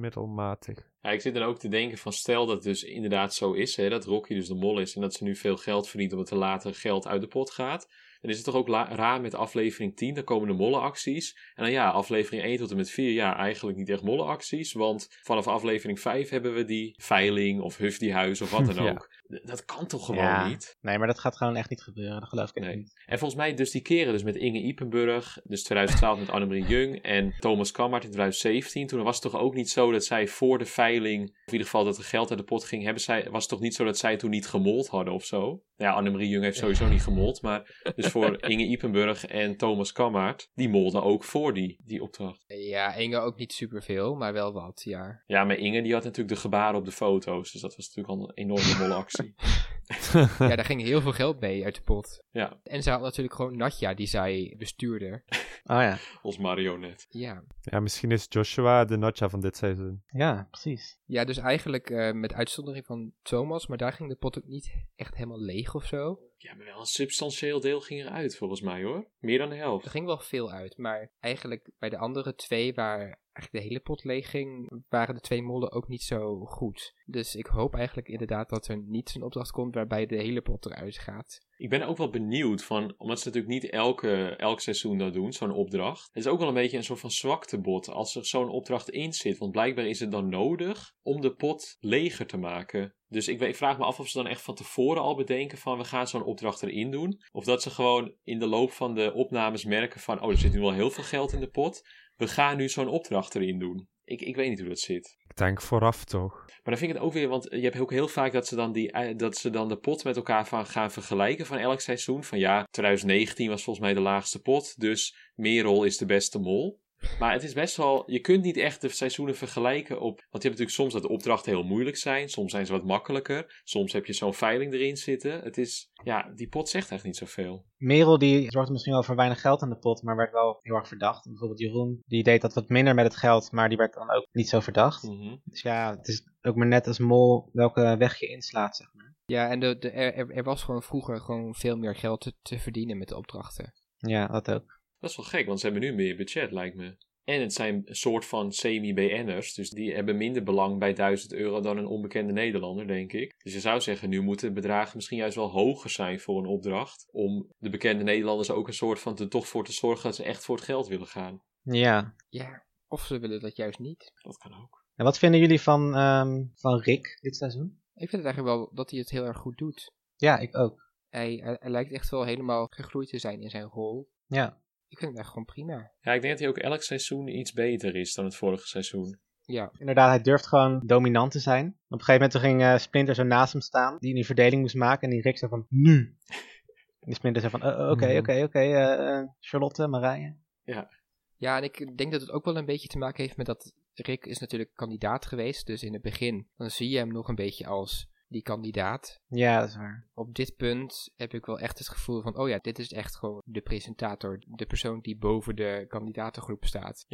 middelmatig. Ja, ik zit dan ook te denken van stel dat het dus inderdaad zo is, hè, dat Rocky dus de mol is en dat ze nu veel geld verdient omdat er later geld uit de pot gaat. Dan is het toch ook raar met aflevering 10, dan komen de mollenacties. En dan ja, aflevering 1 tot en met 4, ja, eigenlijk niet echt mollenacties. Want vanaf aflevering 5 hebben we die veiling of Hufdiehuis of wat dan ook. Dat kan toch gewoon Ja. niet? Nee, maar dat gaat gewoon echt niet gebeuren. Dat geloof ik Nee. niet. En volgens mij dus die keren dus met Inge Ipenburg, dus 2012 met Annemarie Jung en Thomas Kammert in 2017. Toen was het toch ook niet zo dat zij voor de veiling, of in ieder geval dat er geld uit de pot ging, hebben zij, was het toch niet zo dat zij toen niet gemold hadden of zo? Nou Ja, Annemarie Jung heeft sowieso niet gemold, maar dus voor Inge Ipenburg en Thomas Kammert, die molden ook voor die, die opdracht. Ja, Inge ook niet superveel, maar wel wat, ja. Ja, maar Inge die had natuurlijk de gebaren op de foto's, dus dat was natuurlijk al een enorme molactie. Ja, daar ging heel veel geld mee uit de pot. Ja, En ze had natuurlijk gewoon Natja, die zij bestuurde. Oh ja. als marionet. Ja. Ja, misschien is Joshua de Notcha van dit seizoen. Ja, precies. Ja, dus eigenlijk eh, met uitzondering van Thomas, maar daar ging de pot ook niet echt helemaal leeg of zo. Ja, maar wel een substantieel deel ging eruit volgens mij hoor. Meer dan de helft. Er ging wel veel uit, maar eigenlijk bij de andere twee, waar eigenlijk de hele pot leeg ging, waren de twee mollen ook niet zo goed. Dus ik hoop eigenlijk inderdaad dat er niet zo'n opdracht komt waarbij de hele pot eruit gaat. Ik ben ook wel benieuwd van, omdat ze natuurlijk niet elke, elk seizoen dat doen, zo'n opdracht. Het is ook wel een beetje een soort van zwaktebod als er zo'n opdracht in zit. Want blijkbaar is het dan nodig om de pot leger te maken. Dus ik, ik vraag me af of ze dan echt van tevoren al bedenken van we gaan zo'n opdracht erin doen. Of dat ze gewoon in de loop van de opnames merken van oh er zit nu wel heel veel geld in de pot. We gaan nu zo'n opdracht erin doen. Ik, ik weet niet hoe dat zit. Ik denk vooraf toch. Maar dan vind ik het ook weer, want je hebt ook heel vaak dat ze dan, die, eh, dat ze dan de pot met elkaar van gaan vergelijken van elk seizoen. Van ja, 2019 was volgens mij de laagste pot, dus Merel is de beste mol. Maar het is best wel, je kunt niet echt de seizoenen vergelijken op, want je hebt natuurlijk soms dat de opdrachten heel moeilijk zijn, soms zijn ze wat makkelijker, soms heb je zo'n veiling erin zitten. Het is, ja, die pot zegt echt niet zoveel. Merel die zorgde misschien wel voor weinig geld in de pot, maar werd wel heel erg verdacht. Bijvoorbeeld Jeroen, die deed dat wat minder met het geld, maar die werd dan ook niet zo verdacht. Mhm. Dus ja, het is ook maar net als mol welke weg je inslaat, zeg maar. Ja, en de, de, er, er- er was gewoon vroeger gewoon veel meer geld te, te verdienen met de opdrachten. Ja, dat ook. Dat is wel gek, want ze hebben nu meer budget, lijkt me. En het zijn een soort van semi-BN'ers, dus die hebben minder belang bij 1000 euro dan een onbekende Nederlander, denk ik. Dus je zou zeggen, nu moeten bedragen misschien juist wel hoger zijn voor een opdracht. Om de bekende Nederlanders ook een soort van er toch voor te zorgen dat ze echt voor het geld willen gaan. Ja. Ja, of ze willen dat juist niet. Dat kan ook. En wat vinden jullie van, ehm, van Rick dit seizoen? Ik vind het eigenlijk wel dat hij het heel erg goed doet. Ja, ik ook. Hij, hij, hij lijkt echt wel helemaal gegroeid te zijn in zijn rol. Ja. Ik vind het echt gewoon prima. Ja, ik denk dat hij ook elk seizoen iets beter is dan het vorige seizoen. Ja, Inderdaad, hij durft gewoon dominant te zijn. Op een gegeven moment ging eh, Splinter zo naast hem staan, die die verdeling moest maken. En die Rick zei van, nu. En die Splinter zei van, eh, oké, Mhm. oké, oké, eh, eh, Charlotte, Marije. Ja, en ik denk dat het ook wel een beetje te maken heeft met dat Rick is natuurlijk kandidaat geweest. Dus in het begin, dan zie je hem nog een beetje als die kandidaat. Ja, dat is waar. Op dit punt heb ik wel echt het gevoel van, oh ja, dit is echt gewoon de presentator. De persoon die boven de kandidatengroep staat.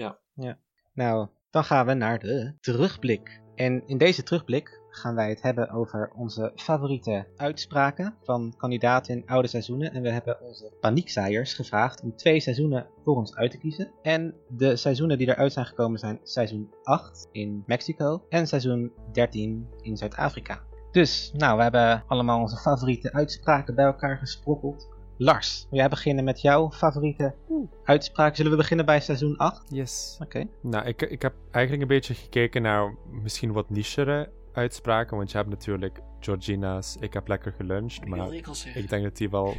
Nou, dan gaan we naar de terugblik. En in deze terugblik gaan wij het hebben over onze favoriete uitspraken van kandidaten in oude seizoenen. En we hebben onze paniekzaaiers gevraagd om twee seizoenen voor ons uit te kiezen. En de seizoenen die eruit zijn gekomen zijn seizoen 8 in Mexico en seizoen 13 in Zuid-Afrika. Dus, nou, we hebben allemaal onze favoriete uitspraken bij elkaar gesprokkeld. Lars, wil jij beginnen met jouw favoriete uitspraken? Zullen we beginnen bij seizoen 8? Yes. Oké. Nou, ik, ik heb eigenlijk een beetje gekeken naar misschien wat nichere uitspraken. Want je hebt natuurlijk Georgina's Ik heb lekker geluncht. Maar ik denk dat die wel.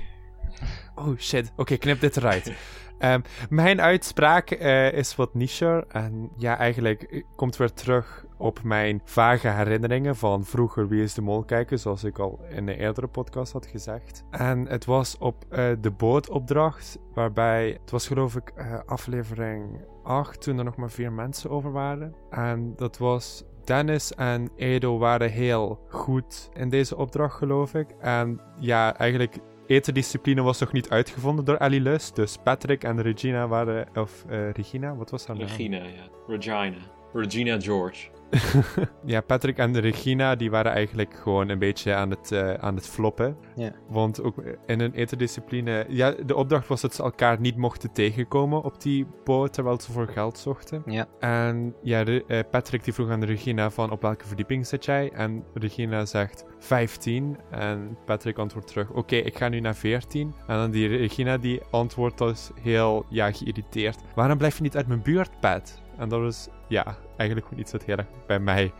Oh shit, oké, knip dit eruit. Ehm, mijn uitspraak eh, is wat nicher. En ja, eigenlijk eh, komt weer terug op mijn vage herinneringen van vroeger Wie is de Mol kijken, zoals ik al in een eerdere podcast had gezegd. En het was op eh, de bootopdracht, waarbij het was geloof ik aflevering 8, toen er nog maar vier mensen over waren. En dat was Dennis en Edo waren heel goed in deze opdracht, geloof ik. En ja, eigenlijk etendiscipline was nog niet uitgevonden door Ellie Lust. Dus Patrick en Regina waren... Of eh, Regina, wat was haar naam? Regina, ja. Regina. Regina George. ja, Patrick en Regina die waren eigenlijk gewoon een beetje aan het, eh, aan het floppen. Ja. Want ook in een interdiscipline... Ja, de opdracht was dat ze elkaar niet mochten tegenkomen op die boot terwijl ze voor geld zochten. Ja. En ja, eh, Patrick die vroeg aan Regina van op welke verdieping zit jij? En Regina zegt 15. En Patrick antwoordt terug, oké, ik ga nu naar 14. En dan die Regina die antwoordt dus heel ja, geïrriteerd. Waarom blijf je niet uit mijn buurt, Pat? En dat is ja, eigenlijk gewoon iets dat heel erg bij mij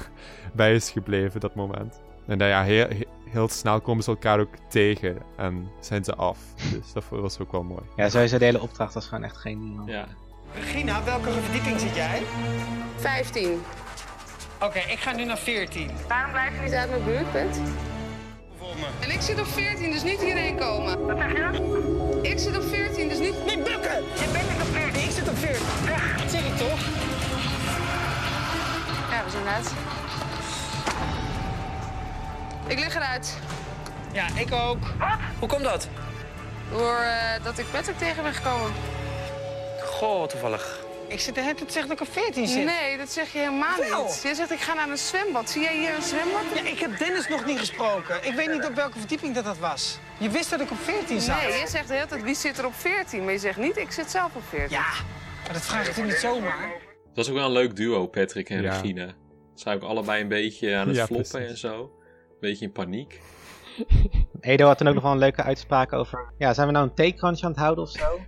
bij is gebleven, dat moment. En dan ja, heel, heel, snel komen ze elkaar ook tegen en zijn ze af. Dus dat was ook wel mooi. Ja, sowieso de hele opdracht was gewoon echt geniaal. Ja. Regina, welke verdieping zit jij? 15. Oké, ik ga nu naar 14. Waarom blijf je niet uit mijn buurt, Pet? En ik zit op 14, dus niet hierheen komen. Wat zeg je? Ik zit op 14, dus niet... Niet bukken! Je bent Ik lig eruit. Ja, ik ook. Wat? Hoe komt dat? Door eh, dat ik Patrick tegen ben gekomen. Goh, toevallig. Ik zit de hele tijd te zeggen dat ik op 14 zit. Nee, dat zeg je helemaal Wel. niet. Jij zegt ik ga naar een zwembad. Zie jij hier een zwembad? Ja, ik heb Dennis nog niet gesproken. Ik weet niet op welke verdieping dat, dat was. Je wist dat ik op 14 zat. Nee, je zegt de hele tijd wie zit er op 14. Maar je zegt niet ik zit zelf op 14. Ja, maar dat vraag ik niet zomaar? Het was ook wel een leuk duo, Patrick en Ja. Regina. Zijn ook allebei een beetje aan het Ja, floppen precies. en zo. Een beetje in paniek. Edo had toen ook nog wel een leuke uitspraak over... Ja, zijn we nou een theekransje aan het houden of zo?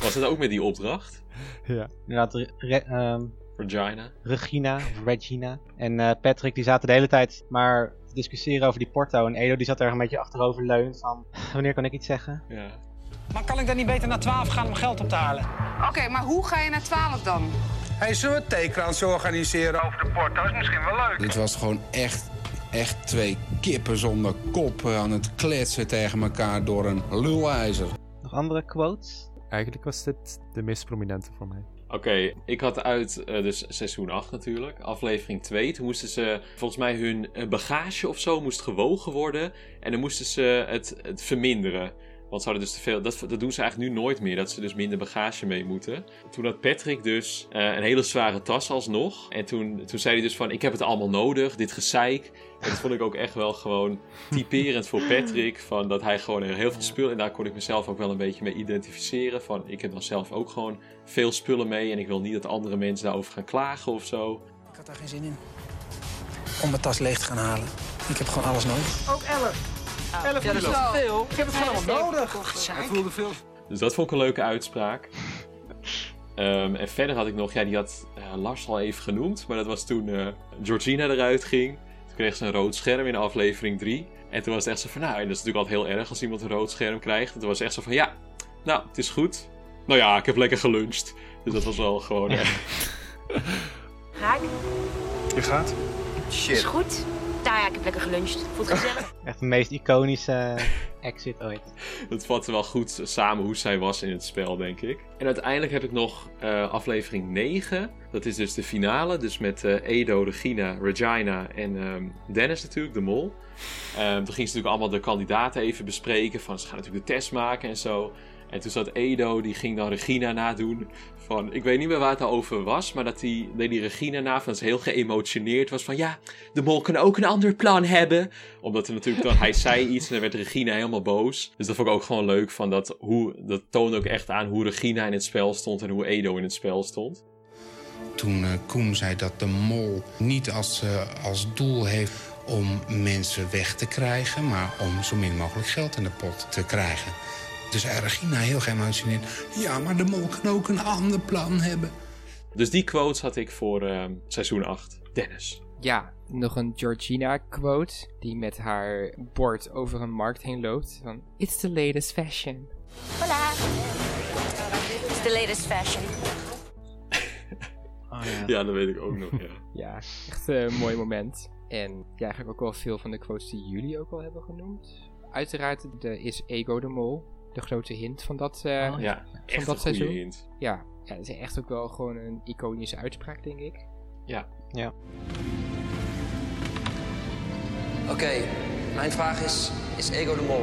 Was het ook met die opdracht? Ja. Inderdaad, Re- Re- ehm, Regina. Regina, of Regina en eh, Patrick die zaten de hele tijd maar te discussiëren over die porto. En Edo die zat er een beetje achterover leunend van... Wanneer kan ik iets zeggen? Ja. Maar kan ik dan niet beter naar 12 gaan om geld op te halen? Oké, maar hoe ga je naar 12 dan? Hey, zullen we theekrans organiseren over de porto? Is misschien wel leuk. Dit was gewoon echt, echt twee kippen zonder kop aan het kletsen tegen elkaar door een lulijzer. Nog andere quotes? Eigenlijk was dit de meest prominente voor mij. Oké, ik had uit eh, dus seizoen 8 natuurlijk, aflevering 2. Toen moesten ze, volgens mij hun eh, bagage of zo moest gewogen worden. En dan moesten ze het, het verminderen. Want ze hadden dus te veel, dat, dat doen ze eigenlijk nu nooit meer, dat ze dus minder bagage mee moeten. Toen had Patrick dus eh, een hele zware tas alsnog. En toen, toen zei hij dus van, ik heb het allemaal nodig, dit gezeik. En dat vond ik ook echt wel gewoon typerend voor Patrick. Van dat hij gewoon heel veel spullen, en daar kon ik mezelf ook wel een beetje mee identificeren. Van, ik heb dan zelf ook gewoon veel spullen mee en ik wil niet dat andere mensen daarover gaan klagen of zo. Ik had daar geen zin in. Om mijn tas leeg te gaan halen. Ik heb gewoon alles nodig. Ook 11. 11 ja, dat is veel. Ik heb het gewoon allemaal nodig. Hij voelde veel. Dus dat vond ik een leuke uitspraak. Ehm, en verder had ik nog, ja, die had eh, Lars al even genoemd. Maar dat was toen eh, Georgina eruit ging. Toen kreeg ze een rood scherm in aflevering 3. En toen was het echt zo van, nou, en dat is natuurlijk altijd heel erg als iemand een rood scherm krijgt. En toen was het echt zo van, ja, nou, het is goed. Nou ja, ik heb lekker geluncht. Dus dat was wel gewoon. Ga ik? Je gaat? Is Shit. goed? Nou ja, ik heb lekker geluncht. Voelt gezellig. Echt de meest iconische eh, exit ooit. Het vatte wel goed samen hoe zij was in het spel, denk ik. En uiteindelijk heb ik nog eh, aflevering 9. Dat is dus de finale. Dus met eh, Edo, Regina, Regina en ehm, Dennis natuurlijk, de mol. Ehm, toen ging ze natuurlijk allemaal de kandidaten even bespreken. Van ze gaan natuurlijk de test maken en zo. En toen zat Edo, die ging dan Regina nadoen. Van, ik weet niet meer waar het over was. Maar dat die, deed die Regina na van ze heel geëmotioneerd was. Van ja, de mol kan ook een ander plan hebben. Omdat er natuurlijk dan, hij zei iets en dan werd Regina helemaal boos. Dus dat vond ik ook gewoon leuk. Van dat, hoe, dat toonde ook echt aan hoe Regina in het spel stond en hoe Edo in het spel stond. Toen eh, Koen zei dat de mol niet als, eh, als doel heeft om mensen weg te krijgen, maar om zo min mogelijk geld in de pot te krijgen. Dus zei Regina heel geëmotioneerd. Ja, maar de mol kan ook een ander plan hebben. Dus die quotes had ik voor ehm, seizoen 8. Dennis. Ja, nog een Georgina quote die met haar bord over een markt heen loopt. Van, It's the latest fashion. Hola. It's the latest fashion. Oh, ja. Ja, dat weet ik ook nog, ja. Ja, echt een mooi moment. En ja, eigenlijk ook wel veel van de quotes die jullie ook al hebben genoemd. Uiteraard de, is Ego de Mol de grote hint van dat, eh, Oh, ja, van echt dat seizoen. hint. Ja, ja, dat is echt ook wel gewoon een iconische uitspraak, denk ik. Ja. Ja. Oké, mijn vraag is: is Ego de Mol?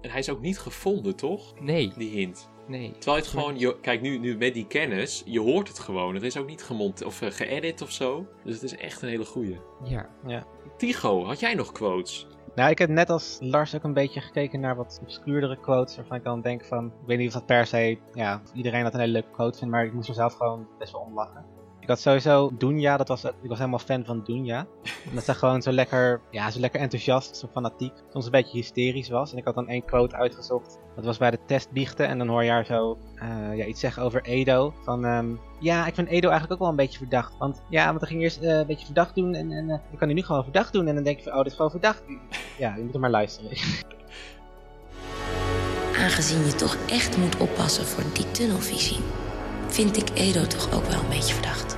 En hij is ook niet gevonden, toch? Nee. Die hint. Nee. Terwijl het gewoon, je, kijk nu, nu met die kennis, je hoort het gewoon. Het is ook niet gemont of uh, geëdit of zo. Dus het is echt een hele goeie. Ja. ja. Tigo, had jij nog quotes? Nou, ik heb net als Lars ook een beetje gekeken naar wat obscuurdere quotes. Waarvan ik dan denk van, ik weet niet of dat per se, ja, iedereen dat een hele leuke quote vindt. Maar ik moest er zelf gewoon best wel om lachen. Had sowieso Dunja, dat was, ik was helemaal fan van Dunja. Omdat ze gewoon zo lekker, ja, zo lekker enthousiast, zo fanatiek, soms een beetje hysterisch was. En ik had dan één quote uitgezocht. Dat was bij de testbiechten. En dan hoor je haar zo uh, ja, iets zeggen over Edo. Van, um, ja, ik vind Edo eigenlijk ook wel een beetje verdacht. Want ja, want dan ging eerst uh, een beetje verdacht doen. En, en dan kan hij nu gewoon verdacht doen. En dan denk je van, oh, dit is gewoon verdacht. Ja, je moet er maar luisteren. Aangezien je toch echt moet oppassen voor die tunnelvisie, vind ik Edo toch ook wel een beetje verdacht.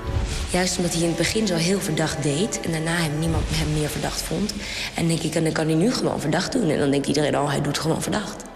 Juist omdat hij in het begin zo heel verdacht deed en daarna hem niemand hem meer verdacht vond. En denk ik, en dan kan hij nu gewoon verdacht doen. En dan denkt iedereen, oh, hij doet gewoon verdacht.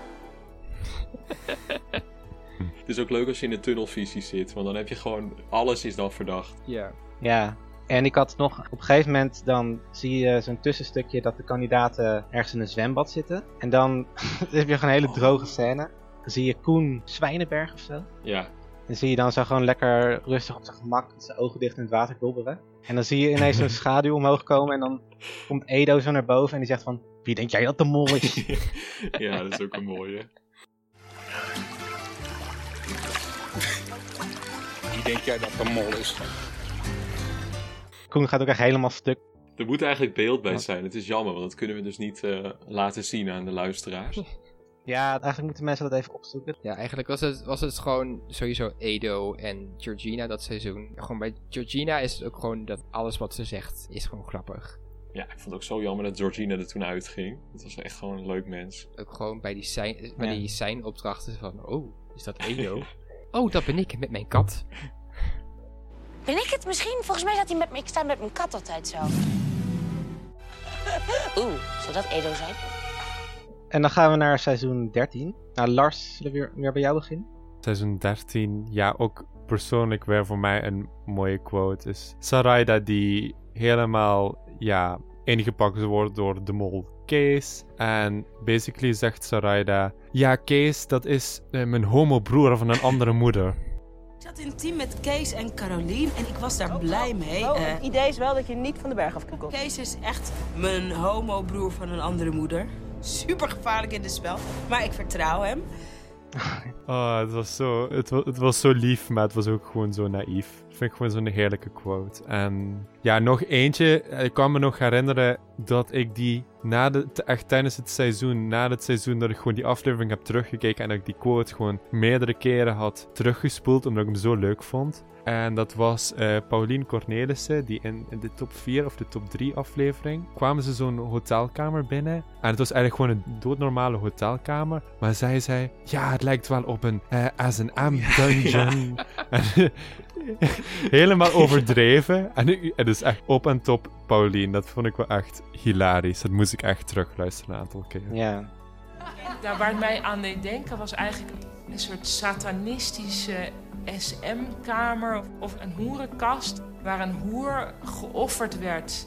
Het is ook leuk als je in de tunnelvisie zit, want dan heb je gewoon, alles is dan verdacht. Ja. Ja, en ik had nog, op een gegeven moment dan zie je zo'n tussenstukje dat de kandidaten ergens in een zwembad zitten. En dan heb je gewoon een hele droge scène. Dan zie je Koen Zwijnenberg of zo. Ja. En zie je dan zo gewoon lekker rustig op zijn gemak met zijn ogen dicht in het water dobberen. En dan zie je ineens zo'n schaduw omhoog komen en dan komt Edo zo naar boven en die zegt van... Wie denk jij dat de mol is? ja, dat is ook een mooie. Wie denk jij dat de mol is? Koen gaat ook echt helemaal stuk. Er moet eigenlijk beeld bij zijn. Het is jammer, want dat kunnen we dus niet uh, laten zien aan de luisteraars. Ja, eigenlijk moeten mensen dat even opzoeken. Ja, eigenlijk was het, was het gewoon sowieso Edo en Georgina dat seizoen. Gewoon bij Georgina is het ook gewoon dat alles wat ze zegt is gewoon grappig. Ja, ik vond het ook zo jammer dat Georgina er toen uitging. Het was echt gewoon een leuk mens. Ook gewoon bij die zijn, bij ja. die zijn opdrachten van, oh, is dat Edo? oh, dat ben ik met mijn kat. Ben ik het misschien? Volgens mij staat hij met me. Ik sta met mijn kat altijd zo. Oeh, zou dat Edo zijn? En dan gaan we naar seizoen 13. Nou, Lars, zullen we weer, weer bij jou beginnen? Seizoen 13, ja, ook persoonlijk weer voor mij een mooie quote is Sarayda die helemaal, ja, ingepakt wordt door de mol Kees. En basically zegt Sarayda, ja, Kees, dat is uh, mijn homo-broer van een andere moeder. Ik zat in een team met Kees en Carolien en ik was daar blij mee. Oh, het idee is wel dat je niet van de berg af kan komen. Kees is echt mijn homo-broer van een andere moeder. Super gevaarlijk in het spel, maar ik vertrouw hem. Oh, het was, zo, het, het was zo lief, maar het was ook gewoon zo naïef. Dat vind ik gewoon zo'n heerlijke quote. En ja, nog eentje. Ik kan me nog herinneren dat ik die na de, echt tijdens het seizoen, na het seizoen, dat ik gewoon die aflevering heb teruggekeken en dat ik die quote gewoon meerdere keren had teruggespoeld, omdat ik hem zo leuk vond. En dat was uh, Pauline Cornelissen, die in, in, de top 4 of de top 3 aflevering kwamen ze zo'n hotelkamer binnen. En het was eigenlijk gewoon een doodnormale hotelkamer. Maar zij zei, ja, het lijkt wel op een uh, S&M dungeon. Ja. helemaal overdreven. En het is echt op en top Pauline. Dat vond ik wel echt hilarisch. Dat moest ik echt terugluisteren een aantal keer. Ja. Nou, waar het mij aan deed denken was eigenlijk een soort satanistische SM-kamer of een hoerenkast waar een hoer geofferd werd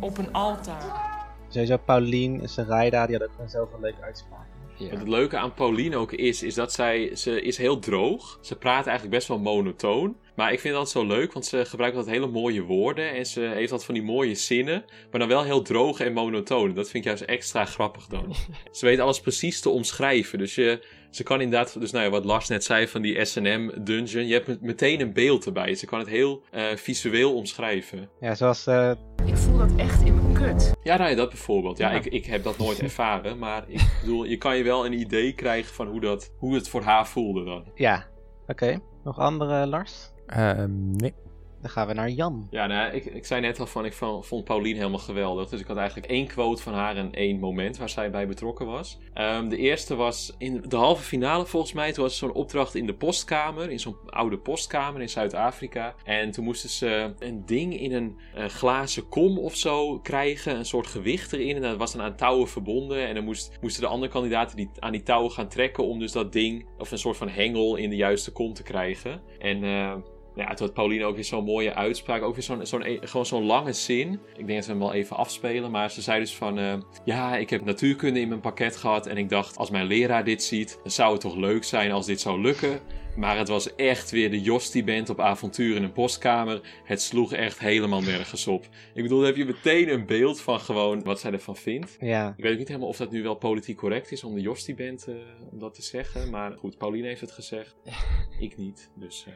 op een altaar. Sowieso Pauline en Sarayda, die hadden ook zoveel leuke uitspraken. Ja. Wat het leuke aan Pauline ook is, is dat zij, ze is heel droog. Ze praat eigenlijk best wel monotoon. Maar ik vind dat zo leuk, want ze gebruikt altijd hele mooie woorden. En ze heeft wat van die mooie zinnen. Maar dan wel heel droog en monotoon. Dat vind ik juist extra grappig dan. ze weet alles precies te omschrijven. Dus je, ze kan inderdaad, dus nou ja, wat Lars net zei van die S&M dungeon. Je hebt meteen een beeld erbij. Ze kan het heel uh, visueel omschrijven. Ja, zoals... Uh... Ik voel dat echt in mijn kut. Ja, nou ja, dat bijvoorbeeld. Ja, ja. Ik, ik heb dat nooit ervaren. Maar ik bedoel, je kan je wel een idee krijgen van hoe, dat, hoe het voor haar voelde dan. Ja, oké. Okay. Nog andere, Lars? Uh, nee. Dan gaan we naar Jan. Ja, nou, ik, ik zei net al van, ik vond Pauline helemaal geweldig. Dus ik had eigenlijk één quote van haar en één moment waar zij bij betrokken was. Um, de eerste was in de halve finale volgens mij. Toen was zo'n opdracht in de postkamer, in zo'n oude postkamer in Zuid-Afrika. En toen moesten ze een ding in een uh, glazen kom of zo krijgen. Een soort gewicht erin. En dat was dan aan touwen verbonden. En dan moest, moesten de andere kandidaten die, aan die touwen gaan trekken om dus dat ding, of een soort van hengel in de juiste kom te krijgen. En... Nou ja, toen had Pauline ook weer zo'n mooie uitspraak. Ook weer zo'n, zo'n, e- gewoon zo'n lange zin. Ik denk dat we hem wel even afspelen. Maar ze zei dus van... eh, ja, ik heb natuurkunde in mijn pakket gehad. En ik dacht, als mijn leraar dit ziet... dan zou het toch leuk zijn als dit zou lukken. Maar het was echt weer de Jostie-band op avontuur in een postkamer. Het sloeg echt helemaal nergens op. Ik bedoel, daar heb je meteen een beeld van gewoon wat zij ervan vindt. Ja. Ik weet ook niet helemaal of dat nu wel politiek correct is om de Jostie-band eh, om dat te zeggen. Maar goed, Pauline heeft het gezegd. ik niet. Dus eh,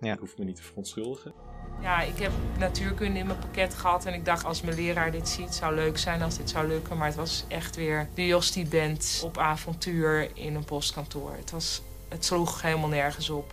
Ja. ik hoef me niet te verontschuldigen. Ja, ik heb natuurkunde in mijn pakket gehad en ik dacht als mijn leraar dit ziet, zou leuk zijn als dit zou lukken. Maar het was echt weer de Jostie Band op avontuur in een postkantoor. Het, was, het sloeg helemaal nergens op.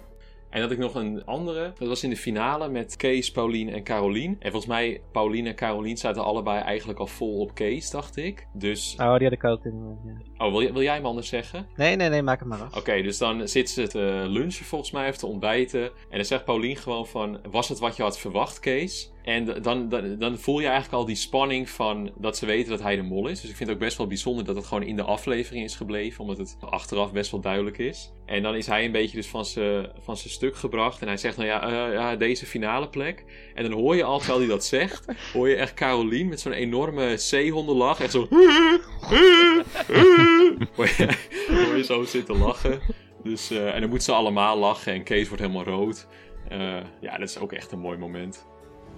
En dat ik nog een andere. Dat was in de finale met Kees, Paulien en Carolien. En volgens mij, Paulien en Carolien zaten allebei eigenlijk al vol op Kees, dacht ik. Dus. Oh, die had ik ook in. Ja. Oh, wil, wil jij hem anders zeggen? Nee, nee, nee, maak het maar af. Oké, dus dan zit ze te lunchen volgens mij, of te ontbijten. En dan zegt Paulien gewoon van, was het wat je had verwacht, Kees? En dan, dan, dan voel je eigenlijk al die spanning van dat ze weten dat hij de mol is. Dus ik vind het ook best wel bijzonder dat het gewoon in de aflevering is gebleven. Omdat het achteraf best wel duidelijk is. En dan is hij een beetje dus van zijn van zijn stuk gebracht. En hij zegt, nou ja, eh, ja, deze finale plek. En dan hoor je al, terwijl hij dat zegt, hoor je echt Carolien met zo'n enorme zeehondenlach. Echt zo... hoor, je, hoor je zo zitten lachen. Dus, eh, en dan moeten ze allemaal lachen en Kees wordt helemaal rood. Eh, ja, dat is ook echt een mooi moment.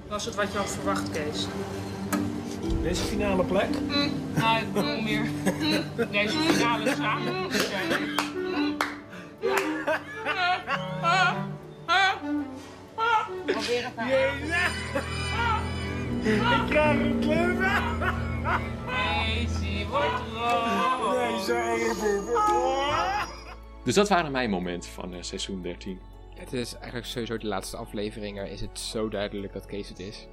Was het wat je had verwacht, Kees? Deze finale plek? Nou, ik bedoel meer deze finale samen. Probeer het nou. Ik krijg een kleur. Daisy wordt rood. Nee, zo erg. Dus dat waren mijn momenten van eh, seizoen 13. Het is eigenlijk sowieso de laatste afleveringen is het zo duidelijk dat Kees het is.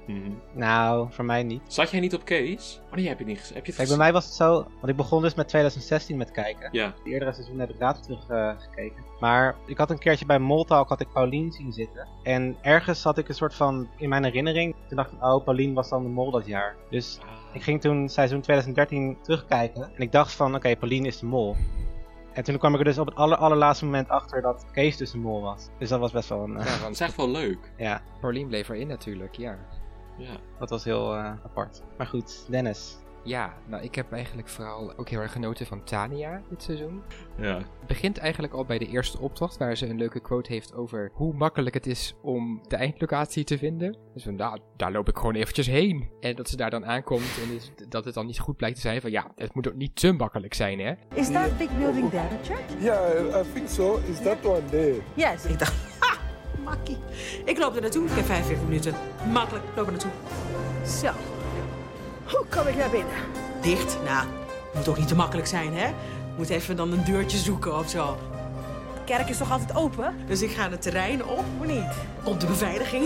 Nou, voor mij niet. Zat jij niet op Kees? Oh nee, heb je niet gez- Heb je het Kijk, bij gezien? mij was het zo, want ik begon dus met 2016 met kijken. Ja. De eerdere seizoen heb ik later terug eh, gekeken. Maar ik had een keertje bij Moltalk had ik Paulien zien zitten. En ergens had ik een soort van, in mijn herinnering, toen dacht ik, oh, Paulien was dan de mol dat jaar. Dus ik ging toen seizoen 2013 terugkijken. En ik dacht van, oké, Paulien is de mol. En toen kwam ik er dus op het aller, allerlaatste moment achter dat Kees dus de mol was. Dus dat was best wel een... eh, Ja, Dat is echt wel leuk. ja, Paulien bleef erin natuurlijk, ja. Ja. dat was heel eh, apart. Maar goed, Dennis. Ja, nou ik heb eigenlijk vooral ook heel erg genoten van Tania dit seizoen. Ja. Het begint eigenlijk al bij de eerste opdracht, waar ze een leuke quote heeft over hoe makkelijk het is om de eindlocatie te vinden. Dus van, nou, daar loop ik gewoon eventjes heen. En dat ze daar dan aankomt en is, dat het dan niet goed blijkt te zijn van, ja, het moet ook niet te makkelijk zijn, hè? Is that big building there, the church? Yeah, I think so. Is that one there? Yes. Ik dacht, ha, makkie. Ik loop er naartoe. Ik heb 45 minuten. Makkelijk, ik loop er naartoe. Zo. Hoe kom ik naar binnen? Dicht? Nou, moet ook niet te makkelijk zijn, hè? Moet even dan een deurtje zoeken of zo. De kerk is toch altijd open? Dus ik ga het terrein op, of niet? Komt de beveiliging?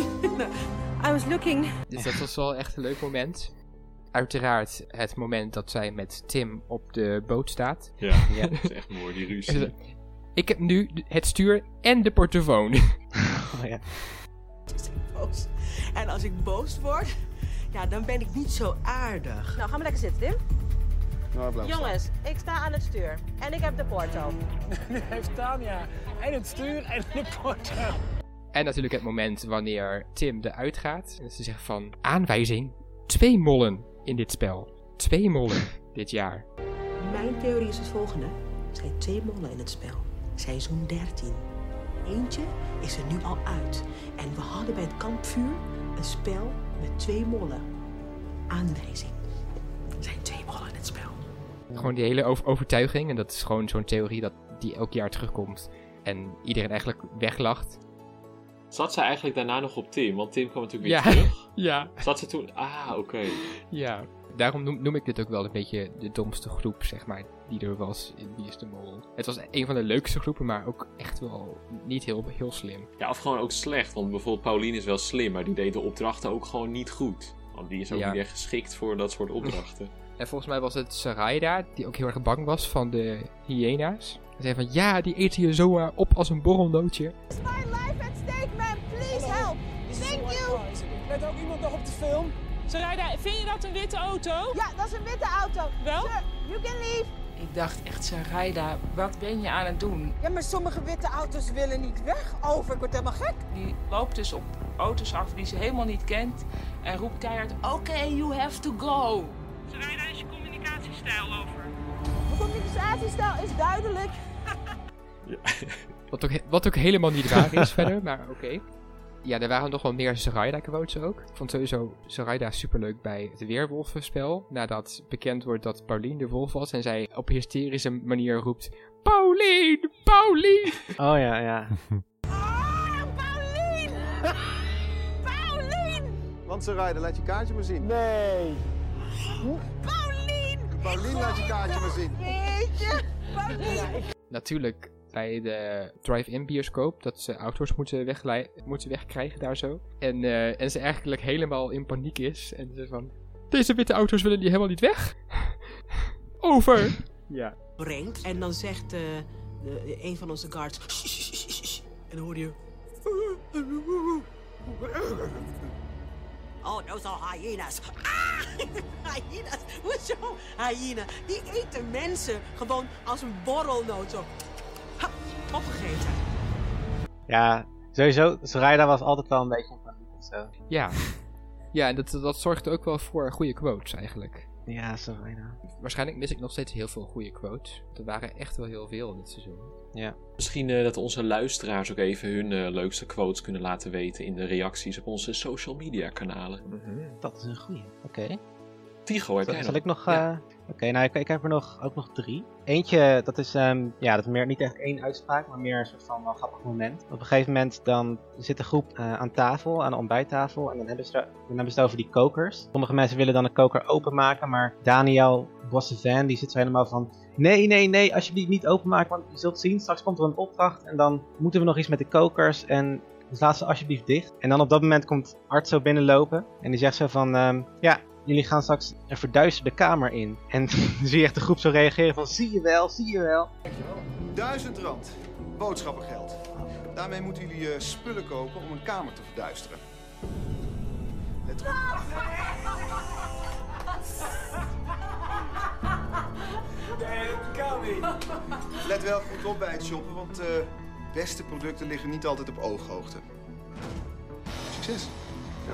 I was looking. Dus dat was wel echt een leuk moment. Uiteraard het moment dat zij met Tim op de boot staat. Ja, dat is echt mooi, die ruzie. Ik heb nu het stuur en de portofoon. Oh, ja. boos. En als ik boos word, ja, dan ben ik niet zo aardig. Nou, ga maar lekker zitten, Tim. Jongens, ik sta aan het stuur. En ik heb de porto. Nu heeft Tanja en het stuur en de porto. En natuurlijk het moment wanneer Tim eruit gaat. En ze zegt van, aanwijzing, twee mollen in dit spel. Twee mollen dit jaar. Mijn theorie is het volgende. Er zijn twee mollen in het spel. Seizoen 13. Eentje is er nu al uit. En we hadden bij het kampvuur een spel met twee mollen. Aanwijzing. Er zijn twee mollen in het spel. Gewoon die hele over- overtuiging. En dat is gewoon zo'n theorie dat die elk jaar terugkomt. En iedereen eigenlijk weglacht. Zat ze eigenlijk daarna nog op Tim? Want Tim kwam natuurlijk weer Ja. terug. Ja. Zat ze toen... Ah, oké. Ja. Daarom noem, noem ik dit ook wel een beetje de domste groep, zeg maar, die er was in Wie is de Mol. Het was een van de leukste groepen, maar ook echt wel niet heel, heel slim. Ja, of gewoon ook slecht. Want bijvoorbeeld Pauline is wel slim, maar die deed de opdrachten ook gewoon niet goed. Want die is ook Ja. niet echt geschikt voor dat soort opdrachten. En volgens mij was het Sarayda, die ook heel erg bang was van de hyena's. Hij zei van, ja, die eten je zomaar op als een borrelnootje. My life at stake, man. Please help. Thank you. Let ook iemand nog op de film? Sarayda, vind je dat een witte auto? Ja, dat is een witte auto. Wel? Sir, you can leave. Ik dacht echt, Sarayda, wat ben je aan het doen? Ja, maar sommige witte auto's willen niet weg. Over, ik word helemaal gek. Die loopt dus op auto's af die ze helemaal niet kent. En roept keihard, oké, you have to go. Sarayda, is je communicatiestijl over? Mijn communicatiestijl is duidelijk. Wat ook, wat ook helemaal niet waar is verder, maar oké. Ja, er waren nog wel meer Zoraida-quotes ook. Ik vond sowieso Zoraida superleuk bij het Weerwolvenspel. Nadat bekend wordt dat Paulien de wolf was en zij op hysterische manier roept... Paulien! Paulien! Oh ja, ja. Want ze rijden, laat je kaartje maar zien. Nee. Paulien! Paulien, laat je kaartje maar zien. Natuurlijk bij de drive-in bioscoop, dat ze auto's moeten, moeten wegkrijgen daar zo. En, eh, en ze eigenlijk helemaal in paniek is. En ze van, deze witte auto's willen die helemaal niet weg. Over! Ja. brengt. En dan zegt eh, de, een van onze guards... En dan hoor je... Oh, those are hyenas. Ah, hyenas. Hoezo? Hyena. Die eten mensen gewoon als een borrelnoot. Zo. Opgegeten. Ja, sowieso, Zoraida was altijd wel een beetje of zo. Ja. Ja, en dat, dat zorgde ook wel voor goede quotes eigenlijk. Ja, Zoraida. Waarschijnlijk mis ik nog steeds heel veel goede quotes. Er waren echt wel heel veel dit seizoen. Ja. Misschien eh, dat onze luisteraars ook even hun eh, leukste quotes kunnen laten weten in de reacties op onze social media kanalen. Dat is een goeie. Oké. Tigo, heb Zal, jij zal nog? ik nog... eh, Oké, nou ik, heb er nog, ook nog drie. Eentje, dat is, ehm, ja, dat meer, niet echt één uitspraak, maar meer een soort van wel grappig moment. Op een gegeven moment dan zit de groep eh, aan tafel, aan de ontbijttafel, en dan hebben, ze, dan het over die kokers. Sommige mensen willen dan een koker openmaken, maar Daniel Bossevan, die zit zo helemaal van... Nee, nee, nee, alsjeblieft niet openmaken, want je zult zien, straks komt er een opdracht en dan moeten we nog iets met de kokers en... Dus laat ze alsjeblieft dicht. En dan op dat moment komt Art zo binnenlopen. En die zegt zo van... ehm, ja, jullie gaan straks een verduisterde kamer in. En dan zie je echt de groep zo reageren van... Zie je wel, zie je wel. Duizend rand. Boodschappengeld. Daarmee moeten jullie eh, spullen kopen om een kamer te verduisteren. Let op. Nee, dat kan niet. Let wel goed op bij het shoppen, want eh beste producten liggen niet altijd op ooghoogte. Succes. Ja,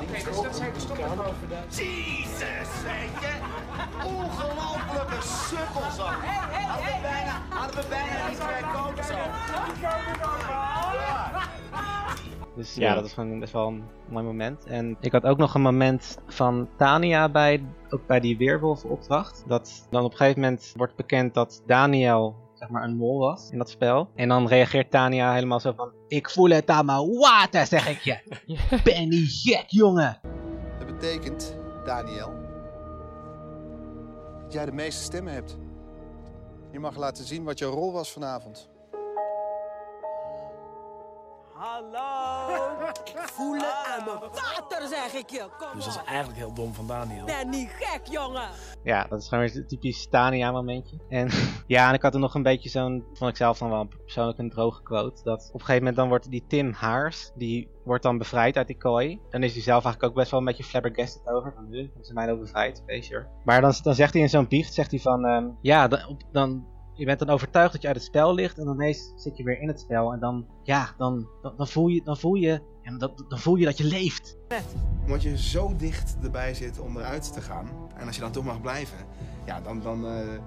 oké, dus dat zijn de stoppen. Jezus, weet je. Ongelofelijke sukkels ook. Hadden we bijna, hadden we bijna niet zo. Komen nog wel. Dus ja, dat is gewoon best wel een mooi moment. En ik had ook nog een moment van Tania bij, ook bij die weerwolvenopdracht. Dat dan op een gegeven moment wordt bekend dat Daniel zeg maar een mol was in dat spel. En dan reageert Tania helemaal zo van... Ik voel het aan mijn water, zeg ik je. Ben niet gek, jongen. Dat betekent, Daniel, dat jij de meeste stemmen hebt. Je mag laten zien wat jouw rol was vanavond. Hallo. Ik voel het aan mijn water, zeg ik je. Kom Dus dat is eigenlijk heel dom van Daniel. Ben niet gek, jongen. Ja, dat is gewoon weer een typisch Tania momentje. En ja, en ik had er nog een beetje zo'n, vond ik zelf dan wel persoonlijk een droge quote. Dat op een gegeven moment dan wordt die Tim Haars, die wordt dan bevrijd uit die kooi. Dan is hij zelf eigenlijk ook best wel een beetje flabbergasted over. Van, nu ze mij nou bevrijd, sure. Maar dan, dan zegt hij in zo'n biecht, zegt hij van, ehm, ja, dan, op- dan, je bent dan overtuigd dat je uit het spel ligt. En dan ineens zit je weer in het spel. En dan, ja, dan, dan, dan voel je, dan voel je, ja, dan, dan voel je dat je leeft. Omdat je zo dicht erbij zit om eruit te gaan. En als je dan toch mag blijven, ja, dan, dan, eh,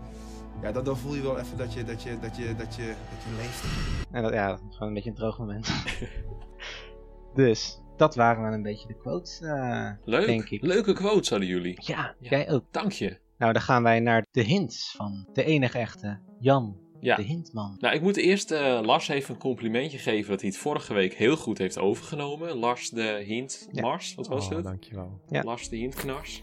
ja, dan, dan voel je wel even dat je, dat je, dat je, dat je, dat je leeft. En dat, ja, dat is gewoon een beetje een droog moment. dus, dat waren wel een beetje de quotes, eh, Leuk. denk ik. Leuke quotes hadden jullie. Ja, jij ook. Dank je. Nou, dan gaan wij naar de hints van de enige echte Jan, Ja. de hintman. Nou, ik moet eerst eh, Lars even een complimentje geven dat hij het vorige week heel goed heeft overgenomen. Lars de Hint Mars, wat was Oh, het? dankjewel. Ja. Lars de Hintknars.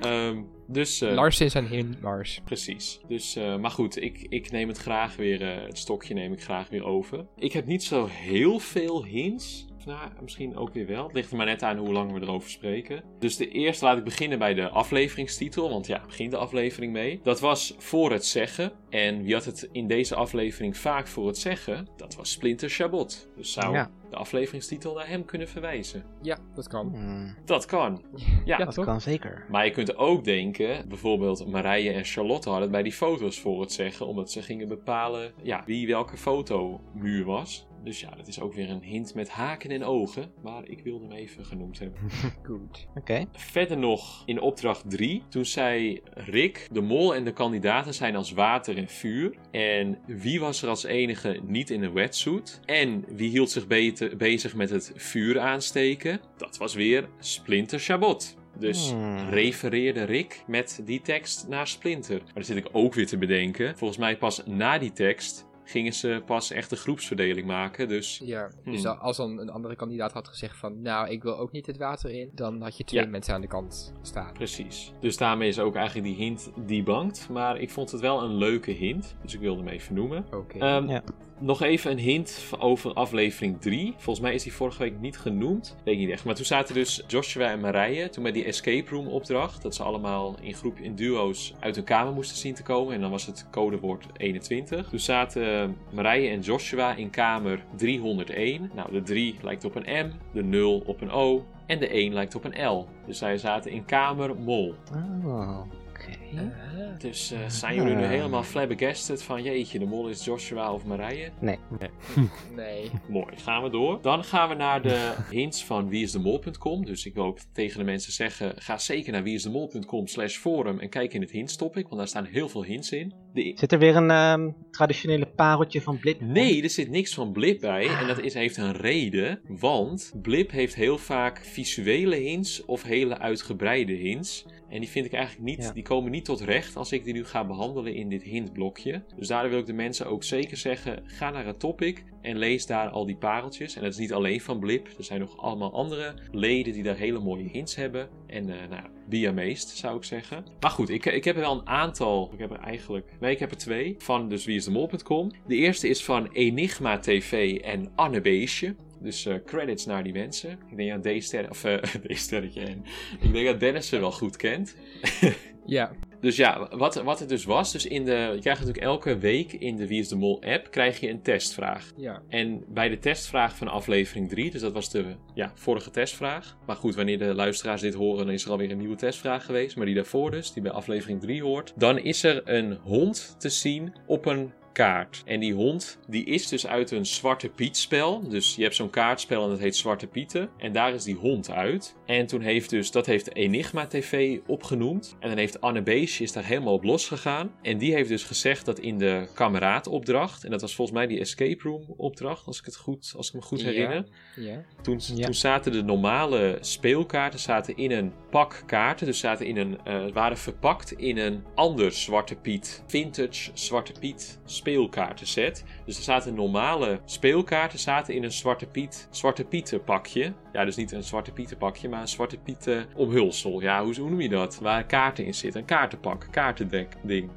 Ehm dus, eh, Lars is een hint, Lars. Precies. Dus, eh, maar goed, ik, ik neem het graag weer, eh, het stokje neem ik graag weer over. Ik heb niet zo heel veel hints. Nou, misschien ook weer wel. Het ligt er maar net aan hoe lang we erover spreken. Dus de eerste laat ik beginnen bij de afleveringstitel. Want ja, begint de aflevering mee. Dat was Voor het Zeggen. En wie had het in deze aflevering vaak voor het zeggen? Dat was Splinter Chabot. Dus zou Ja. de afleveringstitel naar hem kunnen verwijzen. Ja, dat kan. Dat kan. Ja, Ja, toch? Kan zeker. Maar je kunt ook denken, bijvoorbeeld Marije en Charlotte hadden het bij die foto's voor het zeggen, omdat ze gingen bepalen ja, wie welke fotomuur was. Dus ja, dat is ook weer een hint met haken en ogen, maar ik wilde hem even genoemd hebben. Goed. Oké. Verder nog in opdracht 3, toen zei Rick, de mol en de kandidaten zijn als water en vuur. En wie was er als enige niet in een wetsuit? En wie hield zich beter, bezig met het vuur aansteken? Dat was weer Splinter Chabot. Dus Hmm. refereerde Rick met die tekst naar Splinter. Maar dan zit ik ook weer te bedenken. Volgens mij pas na die tekst gingen ze pas echt een groepsverdeling maken. Dus Ja, dus Hmm. als dan een andere kandidaat had gezegd van, nou, ik wil ook niet het water in, dan had je twee Ja. mensen aan de kant staan. Precies. Dus daarmee is ook eigenlijk die hint debunked. Maar ik vond het wel een leuke hint. Dus ik wilde hem even noemen. Oké. Ehm, Ja. Nog even een hint over aflevering 3. Volgens mij is die vorige week niet genoemd. Weet ik niet echt. Maar toen zaten dus Joshua en Marije. Toen met die escape room opdracht. Dat ze allemaal in groep in duo's uit hun kamer moesten zien te komen. En dan was het codewoord 21. Toen zaten Marije en Joshua in kamer 301. Nou, de 3 lijkt op een M. De 0 op een O. En de 1 lijkt op een L. Dus zij zaten in kamer mol. Oh, oké. Dus eh, zijn jullie nu helemaal flabbergasted van jeetje, de mol is Joshua of Marije? Nee. Nee. Mooi, gaan we door. Dan gaan we naar de hints van wieisdemol.com. Dus ik wil ook tegen de mensen zeggen, ga zeker naar wieisdemol.com slash forum en kijk in het hints topic, want daar staan heel veel hints in. De... Zit er weer een ehm, traditionele pareltje van Blip? Nee, er zit niks van Blip bij. En dat is, heeft een reden. Want Blip heeft heel vaak visuele hints of hele uitgebreide hints. En die vind ik eigenlijk niet, Ja. die komen niet tot recht als ik die nu ga behandelen in dit hintblokje. Dus daarom wil ik de mensen ook zeker zeggen, ga naar het topic en lees daar al die pareltjes. En dat is niet alleen van Blip, er zijn nog allemaal andere leden die daar hele mooie hints hebben. En eh nou, amazed zou ik zeggen. Maar goed, ik, ik heb er wel een aantal, ik heb er eigenlijk, nee ik heb er twee, van dus wieisdemol.com. De eerste is van Enigma TV en Anne Beesje. Dus eh, credits naar die mensen. Ik denk dat D-ster, of en ik denk dat Dennis ze wel goed kent. Ja. Dus ja, wat, wat het dus was, dus in de, je krijgt natuurlijk elke week in de Wie is de Mol app, krijg je een testvraag. Ja. En bij de testvraag van aflevering 3, dus dat was de ja, vorige testvraag. Maar goed, wanneer de luisteraars dit horen, dan is er alweer een nieuwe testvraag geweest. Maar die daarvoor dus, die bij aflevering 3 hoort. Dan is er een hond te zien op een kaart. En die hond, die is dus uit een Zwarte Piet spel. Dus je hebt zo'n kaartspel en dat heet Zwarte Pieten. En daar is die hond uit. En toen heeft dus, dat heeft Enigma TV opgenoemd. En dan heeft Anne Beesje is daar helemaal op losgegaan. En die heeft dus gezegd dat in de kameraadopdracht, en dat was volgens mij die escape room opdracht, als ik het goed, als ik me goed herinner. Ja. Toen, toen zaten de normale speelkaarten zaten in een pak kaarten. Dus zaten in een, eh, waren verpakt in een ander Zwarte Piet, vintage Zwarte Piet speelkaartenset. Dus er zaten normale speelkaarten zaten in een Zwarte Piet, Zwarte Pieten pakje. Ja, dus niet een Zwarte Pieten pakje, maar een Zwarte Pieten omhulsel. Ja, hoe, hoe noem je dat? Waar kaarten in zitten. Een kaartenpak, kaartendek ding.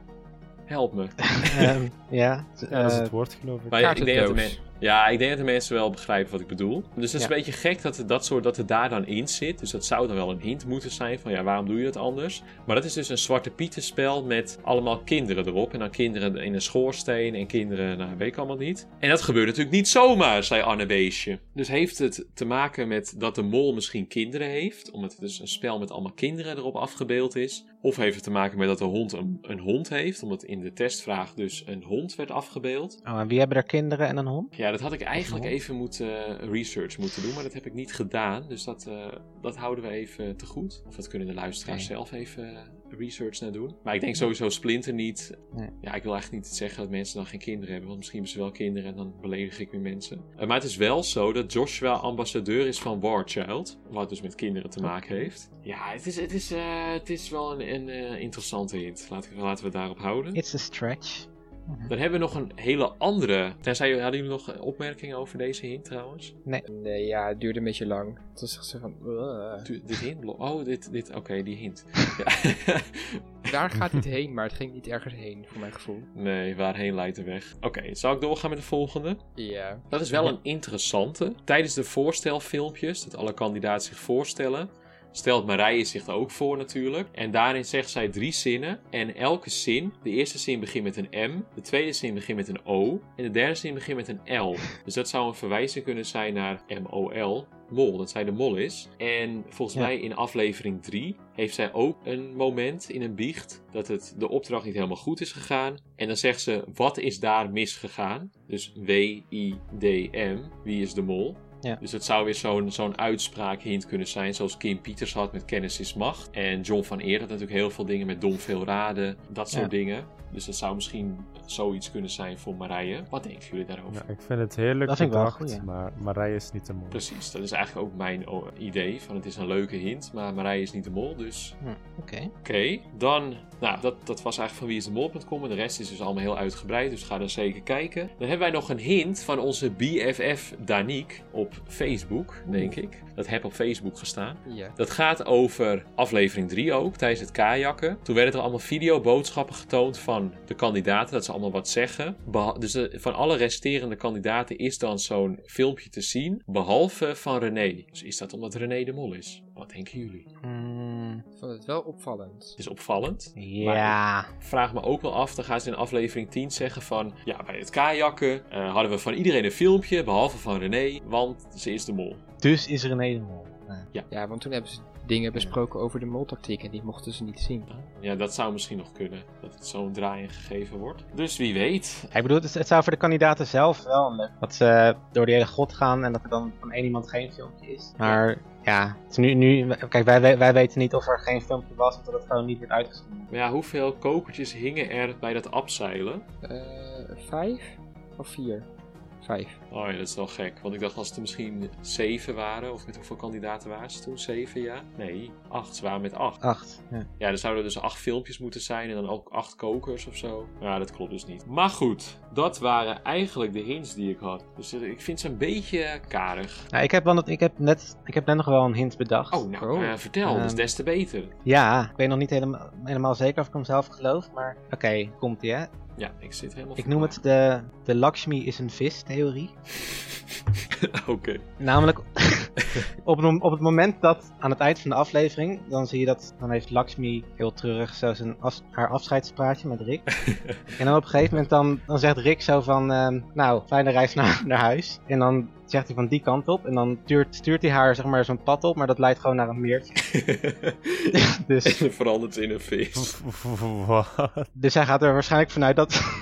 Help me. Ehm, ja. Ja, dat is eh, het woord, geloof ik. Maar ja, ik denk dat de Kaartendoos. men- ja, ik denk dat de mensen wel begrijpen wat ik bedoel. Dus het is Ja. een beetje gek dat het, dat, soort, dat het daar dan in zit. Dus dat zou dan wel een hint moeten zijn van ja, waarom doe je dat anders? Maar dat is dus een Zwarte Pieten spel met allemaal kinderen erop. En dan kinderen in een schoorsteen en kinderen, nou weet ik allemaal niet. En dat gebeurt natuurlijk niet zomaar, zei Anne Beesje. Dus heeft het te maken met dat de mol misschien kinderen heeft. Omdat het dus een spel met allemaal kinderen erop afgebeeld is. Of heeft het te maken met dat de hond een, een hond heeft. Omdat in de testvraag dus een hond werd afgebeeld. Oh, en wie hebben er kinderen en een hond? Ja, dat had ik eigenlijk even moeten eh, research moeten doen, maar dat heb ik niet gedaan. Dus dat, eh, dat houden we even te goed. Of dat kunnen de luisteraars zelf even eh, research naar doen. Maar ik denk sowieso Splinter niet. Nee. Ja, ik wil eigenlijk niet zeggen dat mensen dan geen kinderen hebben, want misschien hebben ze wel kinderen en dan beledig ik weer mensen. Eh, maar het is wel zo dat Joshua ambassadeur is van War Child, wat dus met kinderen te maken heeft. Ja, het is, het is, eh, het is wel een, een eh, interessante hint. Laten we, laten we het daarop houden. It's a stretch. Dan hebben we nog een hele andere. Tenzij hadden jullie nog opmerkingen over deze hint trouwens? Nee. Nee, ja, het duurde een beetje lang. Het was echt zo van... Dit hint? Oh, dit, dit oké, die hint. Ja. Daar gaat het heen, maar het ging niet ergens heen, voor mijn gevoel. nee, waarheen leidt de weg? Oké, zal ik doorgaan met de volgende? Ja. Dat is wel een interessante. Tijdens de voorstelfilmpjes, dat alle kandidaten zich voorstellen, stelt Marije zich er ook voor natuurlijk. En daarin zegt zij drie zinnen. En elke zin, de eerste zin begint met een M, de tweede zin begint met een O en de derde zin begint met een L. Dus dat zou een verwijzing kunnen zijn naar M-O-L, mol, dat zij de mol is. En volgens Ja. mij in aflevering 3 heeft zij ook een moment in een biecht dat het de opdracht niet helemaal goed is gegaan. En dan zegt ze, wat is daar misgegaan? Dus W-I-D-M, wie is de mol? Ja. Dus het zou weer zo'n zo'n uitspraak hint kunnen zijn, zoals Kim Peters had met Kennis is Macht. En John van Eert had natuurlijk heel veel dingen met dom veel raden, dat soort Ja. dingen. Dus dat zou misschien zoiets kunnen zijn voor Marije. Wat denken jullie daarover? Ja, ik vind het heerlijk Dat goeie. maar Marije is niet de mol. Precies, dat is eigenlijk ook mijn idee. Van het is een leuke hint, maar Marije is niet de mol, dus... Hm, Oké. Oké, dan... Nou, dat, dat was eigenlijk van wie is de mol.com. En de rest is dus allemaal heel uitgebreid, dus ga dan zeker kijken. Dan hebben wij nog een hint van onze BFF Danique op Facebook, denk ik. Dat heb op Facebook gestaan. Ja. Dat gaat over aflevering 3 ook, tijdens het kajakken. Toen werden er allemaal videoboodschappen getoond van de kandidaten, dat ze allemaal wat zeggen. Beha- dus de- van alle resterende kandidaten is dan zo'n filmpje te zien, behalve van René. Dus is dat omdat René de mol is? Wat denken jullie? Mm, Ik vond het wel opvallend. Het is opvallend. Ja. Vraag me ook wel af, dan gaan ze in aflevering 10 zeggen van... Ja, bij het kajakken eh, hadden we van iedereen een filmpje, behalve van René, want ze is de mol. Dus is René de mol. Ja. Ja, want toen hebben ze dingen besproken over de moltactiek en die mochten ze niet zien. Ja, dat zou misschien nog kunnen, dat het zo'n draai gegeven wordt. Dus wie weet. Ik bedoel, het, het zou voor de kandidaten zelf wel leuk dat ze door die hele grot gaan en dat er dan van één iemand geen filmpje is. Maar ja, het is nu, nu, kijk, wij, wij, wij weten niet of er geen filmpje was, omdat het gewoon niet werd uitgezonden. Maar ja, hoeveel kokertjes hingen er bij dat abzeilen? Eh, vijf of vier? Vijf. Oh ja, dat is wel gek. Want ik dacht als het er misschien zeven waren, of met hoeveel kandidaten waren ze toen? Zeven, ja? Nee, acht. Ze waren met acht. Acht, ja. Ja, er zouden dus acht filmpjes moeten zijn en dan ook acht kokers of zo. Ja, dat klopt dus niet. Maar goed, dat waren eigenlijk de hints die ik had. Dus eh, ik vind ze een beetje karig. Nou, ik, heb wel, ik, heb net, ik heb net nog wel een hint bedacht. Oh, nou, eh, vertel. dus Ehm, des te beter. Ja, ik weet nog niet helemaal, helemaal zeker of ik hem zelf geloof, maar oké, komt ie hè. Ja, ik zit helemaal Ik noem het de, de Lakshmi is een vis theorie. Oké. Namelijk, op, het, op het moment dat aan het eind van de aflevering, dan zie je dat, dan heeft Lakshmi heel treurig zo zijn af- haar afscheidspraatje met Rick. en dan op een gegeven moment dan, dan zegt Rick zo van, ehm, nou, fijne reis naar, naar huis. En dan zegt hij van die kant op en dan stuurt, stuurt hij haar zeg maar zo'n pad op, maar dat leidt gewoon naar een meertje. dus, En verandert in een vis. Wat? dus hij gaat er waarschijnlijk vanuit dat,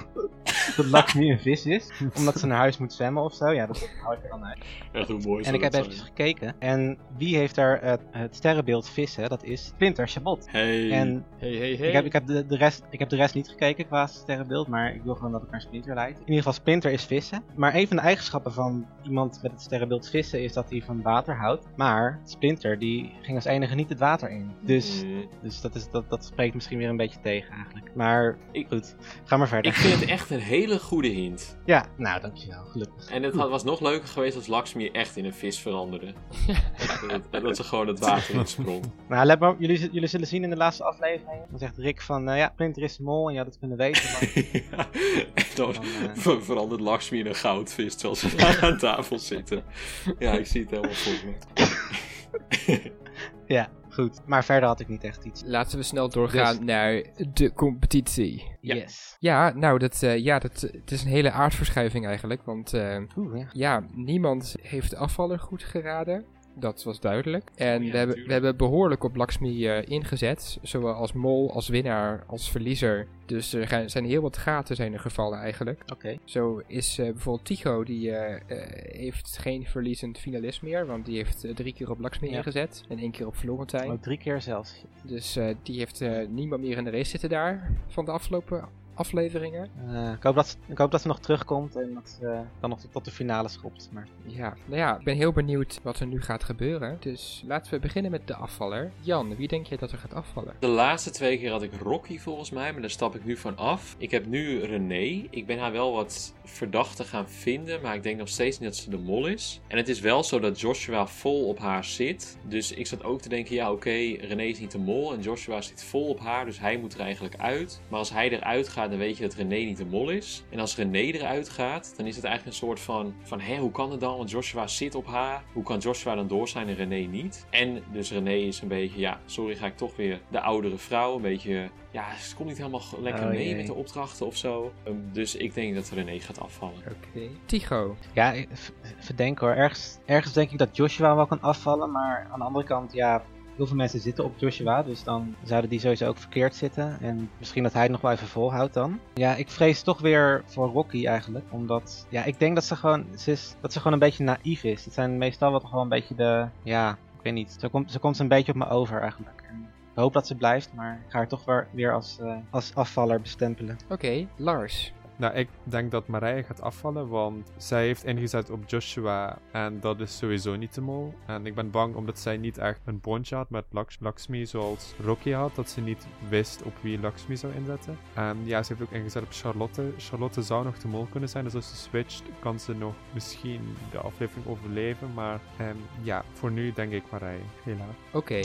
dat Lakshmi een vis is, omdat ze naar huis moet zwemmen of zo. Ja, dat hou ik er dan uit. Echt hoe mooi En ik heb even zijn. gekeken. En wie heeft daar het, het sterrenbeeld vissen? Dat is Splinter Chabot. Hey. En Hey, hey, hey. ik heb, ik, heb de, de rest, ik heb de rest niet gekeken qua sterrenbeeld, maar ik wil gewoon dat het naar Splinter leidt. In ieder geval, Splinter is vissen. Maar een van de eigenschappen van iemand met het sterrenbeeld vissen is dat hij van water houdt. Maar Splinter, die ging als enige niet het water in. Dus, Mm. dus dat, is, dat, dat spreekt misschien weer een beetje tegen eigenlijk. Maar goed, ga maar verder. Ik vind het echt een hele goede hint. Ja, nou dankjewel, gelukkig. En het had, was nog leuker geweest als Lakshmi echt in een vis veranderde. dat, dat ze gewoon het water insprong. Nou, let maar, op, jullie, jullie zullen zien in de laatste aflevering. Dan zegt Rick van, eh, ja, Splinter is de mol en je had het kunnen weten. Maar... En dan eh, ver- verandert Lakshmi in een goudvis terwijl ze daar aan tafel zitten. Ja, ik zie het helemaal voor me. ja, goed. Maar verder had ik niet echt iets. Laten we snel doorgaan Dus- naar de competitie. Yes. Ja, nou, dat, eh, ja, dat, het is een hele aardverschuiving eigenlijk. Want eh, Oeh, ja. ja, niemand heeft de afvaller goed geraden. Dat was duidelijk. En Oh ja, we, hebben, we hebben behoorlijk op Lakshmi eh, ingezet. Zowel als mol, als winnaar, als verliezer. Dus er gaan- zijn heel wat gaten zijn er gevallen eigenlijk. Oké. Zo is eh, bijvoorbeeld Tycho, die eh, heeft geen verliezend finalist meer. Want die heeft drie keer op Lakshmi Ja. ingezet. En één keer op Florentijn. Ook drie keer zelfs. Dus die heeft niemand meer in de race zitten daar. Van de afgelopen afleveringen. Eh, ik, hoop dat, ze- ik hoop dat ze nog terugkomt en dat ze dan nog tot de finale schopt. Maar... Ja, nou ja, ik ben heel benieuwd wat er nu gaat gebeuren. Dus laten we beginnen met de afvaller. Jan, wie denk je dat er gaat afvallen? De laatste twee keer had ik Rocky volgens mij, maar daar stap ik nu van af. Ik heb nu René. Ik ben haar wel wat verdachte gaan vinden, maar ik denk nog steeds niet dat ze de mol is. En het is wel zo dat Joshua vol op haar zit. Dus ik zat ook te denken, ja oké, René is niet de mol en Joshua zit vol op haar, dus hij moet er eigenlijk uit. Maar als hij eruit gaat, gaat, dan weet je dat René niet de mol is. En als René eruit gaat, dan is het eigenlijk een soort van, van hé, hoe kan het dan? Want Joshua zit op haar. Hoe kan Joshua dan door zijn en René niet? En dus René is een beetje, ja, sorry, ga ik toch weer de oudere vrouw. Een beetje, ja, ze komt niet helemaal lekker Oh, mee jee. met de opdrachten of zo. Ehm, dus ik denk dat René gaat afvallen. Oké. Tycho. Ja, ik- v- even denken hoor. Ergens, ergens denk ik dat Joshua wel kan afvallen, maar aan de andere kant, ja, heel veel mensen zitten op Joshua, dus dan zouden die sowieso ook verkeerd zitten. En misschien dat hij het nog wel even volhoudt dan. Ja, ik vrees toch weer voor Rocky eigenlijk, omdat, ja, ik denk dat ze gewoon, ze is, dat ze gewoon een beetje naïef is. Het zijn meestal toch wel een beetje de, ja, ik weet niet, zo komt, zo komt ze een beetje op me over eigenlijk. En ik hoop dat ze blijft, maar ik ga haar toch weer, weer als, eh, als afvaller bestempelen. Oké, Lars. Nou, ik denk dat Marije gaat afvallen, want zij heeft ingezet op Joshua en dat is sowieso niet de mol. En ik ben bang omdat zij niet echt een bondje had met Laks Lakshmi zoals Rocky had, dat ze niet wist op wie Lakshmi zou inzetten. En ja, ze heeft ook ingezet op Charlotte. Charlotte zou nog de mol kunnen zijn, dus als ze switcht kan ze nog misschien de aflevering overleven, maar ehm, ja, voor nu denk ik Marije, helaas. Oké,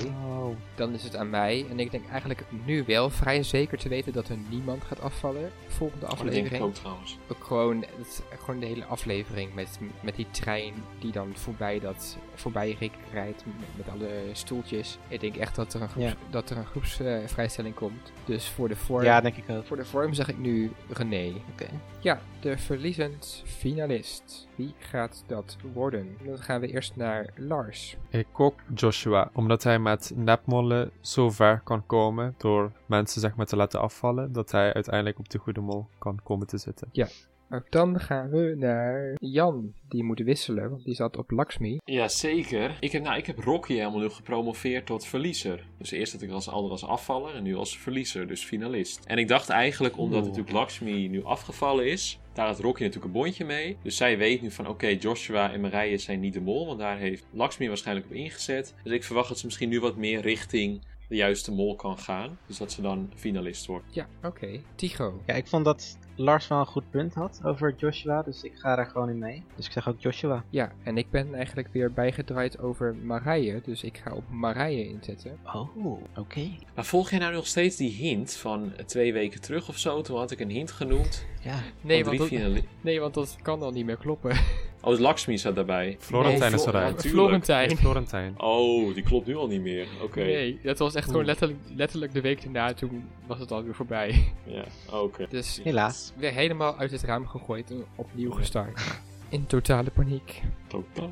dan is het aan mij. En ik denk eigenlijk nu wel vrij zeker te weten dat er niemand gaat afvallen. Volgende Oh, dat aflevering. trouwens. Ook gewoon, het, gewoon de hele aflevering met, met die trein die dan voorbij, dat, voorbij Rick rijdt met, met alle stoeltjes. Ik denk echt dat er een, groeps, Ja. dat er een groepsvrijstelling komt. Dus voor de vorm, Ja, denk ik ook. voor de vorm zeg ik nu René. Oké. Ja, de verliezend finalist. Wie gaat dat worden? Dan gaan we eerst naar Lars. Ik ook Joshua, omdat hij met nepmollen zo ver kan komen door mensen zeg maar te laten afvallen, dat hij uiteindelijk op de goede mol kan komen te zitten. Ja. Ook dan gaan we naar Jan. Die moet wisselen, want die zat op Lakshmi. Ja, zeker. Ik heb, nou, ik heb Rocky helemaal nu gepromoveerd tot verliezer. Dus eerst had ik als ander als afvaller en nu als verliezer, dus finalist. En ik dacht eigenlijk, omdat natuurlijk Lakshmi nu afgevallen is, daar had Rocky natuurlijk een bondje mee. Dus zij weet nu van, oké, Joshua en Marije zijn niet de mol, want daar heeft Lakshmi waarschijnlijk op ingezet. Dus ik verwacht dat ze misschien nu wat meer richting de juiste mol kan gaan. Dus dat ze dan finalist wordt. Ja, oké. Tycho. Ja, ik vond dat Lars wel een goed punt had over Joshua, dus ik ga daar gewoon in mee. Dus ik zeg ook Joshua. Ja, en ik ben eigenlijk weer bijgedraaid over Marije. Dus ik ga op Marije inzetten. Oh, oké. Maar volg jij nou nog steeds die hint van twee weken terug of zo? Toen had ik een hint genoemd. Ja. Nee, want dat, nee, want dat kan al niet meer kloppen. Oh, Lakshmi zat daarbij. Florentijn is eruit. Florentijn. Florentijn. Oh, die klopt nu al niet meer. Oké. Nee, dat was echt gewoon letterlijk, letterlijk de week daarna. Toen was het alweer voorbij. Ja, oké. Dus Helaas. Weer helemaal uit het raam gegooid en opnieuw gestart. In totale paniek. Totaal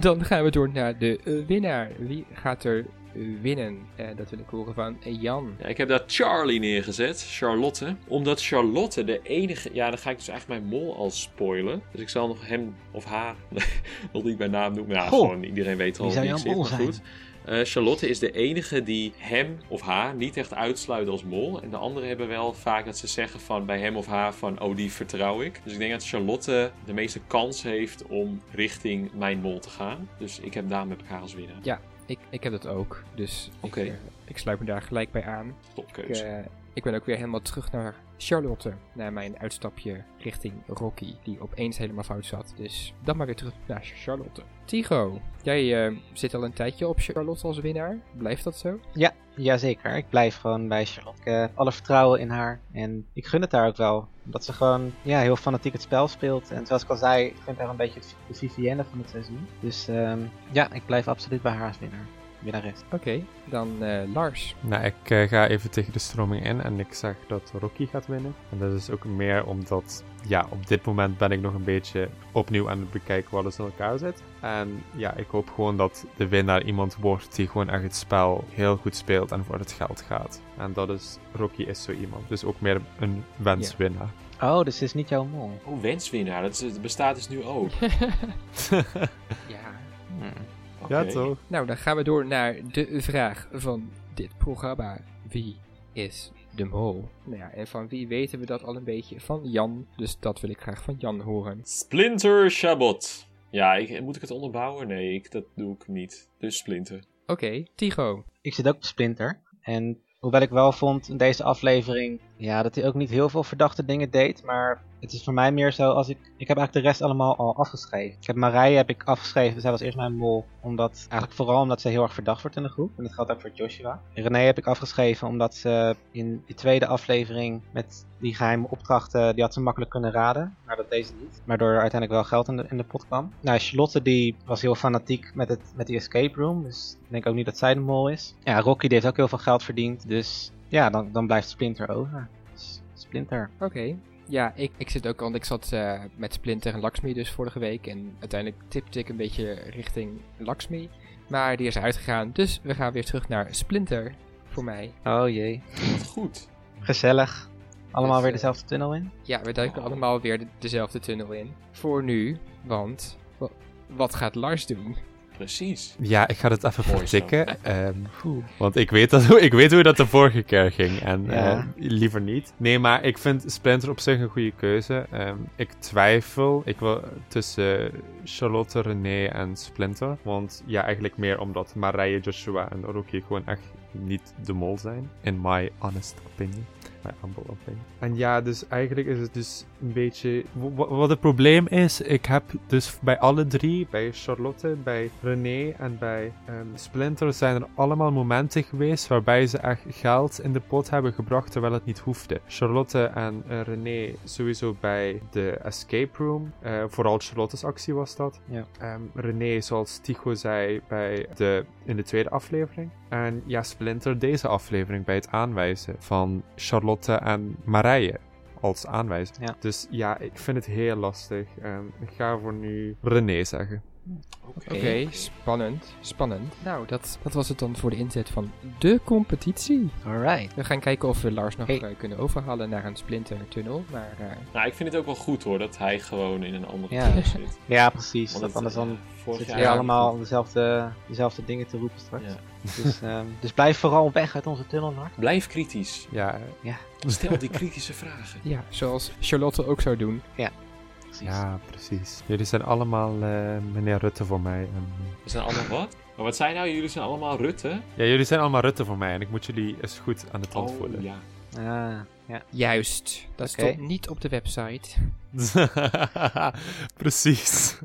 Dan gaan we door naar de winnaar. Wie gaat er winnen? Eh, dat wil ik horen van Jan. Ja, ik heb daar Charlie neergezet, Charlotte. Omdat Charlotte de enige... Ja, dan ga ik dus eigenlijk mijn mol al spoilen. Dus ik zal nog hem of haar nog niet bij naam noemen. Ja, Goh, gewoon iedereen weet al wie wie zou ik jouw zit, mol maar zijn? goed. Eh, Charlotte is de enige die hem of haar niet echt uitsluit als mol. En de anderen hebben wel vaak dat ze zeggen van bij hem of haar van oh die vertrouw ik. Dus ik denk dat Charlotte de meeste kans heeft om richting mijn mol te gaan. Dus ik heb daar met elkaar als winnaar. Ja, ik, ik heb dat ook. Dus Oké. ik, eh, ik sluit me daar gelijk bij aan. Ik, Topkeuze. Eh, ik ben ook weer helemaal terug naar Charlotte. Naar mijn uitstapje richting Rocky. Die opeens helemaal fout zat. Dus dan maar weer terug naar Charlotte. Tycho, jij eh, zit al een tijdje op Charlotte als winnaar. Blijft dat zo? Ja, jazeker. Ik blijf gewoon bij Charlotte. Ik heb alle vertrouwen in haar. En ik gun het haar ook wel. Omdat ze gewoon ja, heel fanatiek het spel speelt. En zoals ik al zei, ik vind haar een beetje de Vivienne van het seizoen. Dus ehm, ja, ik blijf absoluut bij haar als winnaar. Winnares. Oké, dan eh, Lars. Nou, ik eh, ga even tegen de stroming in en ik zeg dat Rocky gaat winnen. En dat is ook meer omdat, ja, op dit moment ben ik nog een beetje opnieuw aan het bekijken wat er in elkaar zit. En ja, ik hoop gewoon dat de winnaar iemand wordt die gewoon echt het spel heel goed speelt en voor het geld gaat. En dat is, Rocky is zo iemand. Dus ook meer een wenswinnaar. Oh, dus het is niet jouw mol. Oh, wenswinnaar. Dat, is, bestaat dus nu ook. Ja. Ja, toch? Nou, dan gaan we door naar de vraag van dit programma. Wie is de mol? Nou ja, en van wie weten we dat al een beetje? Van Jan. Dus dat wil ik graag van Jan horen. Splinter Shabot. Ja, ik, moet ik het onderbouwen? Nee, ik, dat doe ik niet. Dus Splinter. Oké, Tycho. Ik zit ook op Splinter. En hoewel ik wel vond in deze aflevering Ja, dat hij ook niet heel veel verdachte dingen deed, maar het is voor mij meer zo als ik... Ik heb eigenlijk de rest allemaal al afgeschreven. Ik heb Marije heb ik afgeschreven, zij was eerst mijn mol, omdat... Eigenlijk vooral omdat ze heel erg verdacht wordt in de groep. En dat geldt ook voor Joshua. René heb ik afgeschreven omdat ze in die tweede aflevering met die geheime opdrachten, die had ze makkelijk kunnen raden. Maar dat deed ze niet. Waardoor er uiteindelijk wel geld in de, in de pot kwam. Nou, Charlotte die was heel fanatiek met, het, met die escape room, dus ik denk ook niet dat zij de mol is. Ja, Rocky die heeft ook heel veel geld verdiend, dus ja, dan, dan blijft Splinter over. Splinter. Oké. Ja, ik, ik zit ook, want ik zat eh, met Splinter en Lakshmi dus vorige week. En uiteindelijk tipte ik een beetje richting Lakshmi. Maar die is eruit gegaan, dus we gaan weer terug naar Splinter voor mij. Oh jee. Goed. Gezellig. Allemaal Dus, weer eh, dezelfde tunnel in? Ja, we duiken allemaal weer de- dezelfde tunnel in. Voor nu, want wa- wat gaat Lars doen? Precies. Ja, ik ga het even vertikken. ehm, want ik weet, dat, ik weet hoe dat de vorige keer ging. En Ja. eh, liever niet. Nee, maar ik vind Splinter op zich een goede keuze. Ehm, ik twijfel ik wil, tussen Charlotte, René en Splinter. Want ja, eigenlijk meer omdat Marije, Joshua en Oroki gewoon echt niet de mol zijn. In my honest opinion. Humble opinion. En ja, dus eigenlijk is het dus een beetje... Wat het probleem is, ik heb dus bij alle drie, bij Charlotte, bij René en bij ehm, Splinter, zijn er allemaal momenten geweest waarbij ze echt geld in de pot hebben gebracht terwijl het niet hoefde. Charlotte en eh, René sowieso bij de escape room. eh, vooral Charlotte's actie was dat. Ja. Ehm, René, zoals Tycho zei bij de, in de tweede aflevering. En ja, Splinter deze aflevering bij het aanwijzen van Charlotte en Marije als aanwijzer. Ja. Dus ja, ik vind het heel lastig. Ehm, ik ga voor nu René zeggen. Oké, spannend, spannend. Nou, dat, dat was het dan voor de inzet van de competitie. Alright. We gaan kijken of we Lars nog eh, kunnen overhalen naar een splintertunnel. Maar eh, Nou, ik vind het ook wel goed hoor, dat hij gewoon in een andere Ja. tunnel zit. Ja, precies. Want het, anders dan eh, vorig zitten jaar we allemaal dezelfde, dezelfde dingen te roepen straks. Dus, ehm, dus blijf vooral weg uit onze tunnel, Lars. Blijf kritisch. Ja, Ja. Stel die kritische vragen. ja, zoals Charlotte ook zou doen. Ja. Ja, precies. Jullie zijn allemaal eh, meneer Rutte voor mij. En, We zijn allemaal wat? Maar wat zei nou? Jullie zijn allemaal Rutte? ja, jullie zijn allemaal Rutte voor mij en ik moet jullie eens goed aan de tand Oh, voelen. ja. Ah, ja. Juist, dat Oké. stond niet op de website. precies.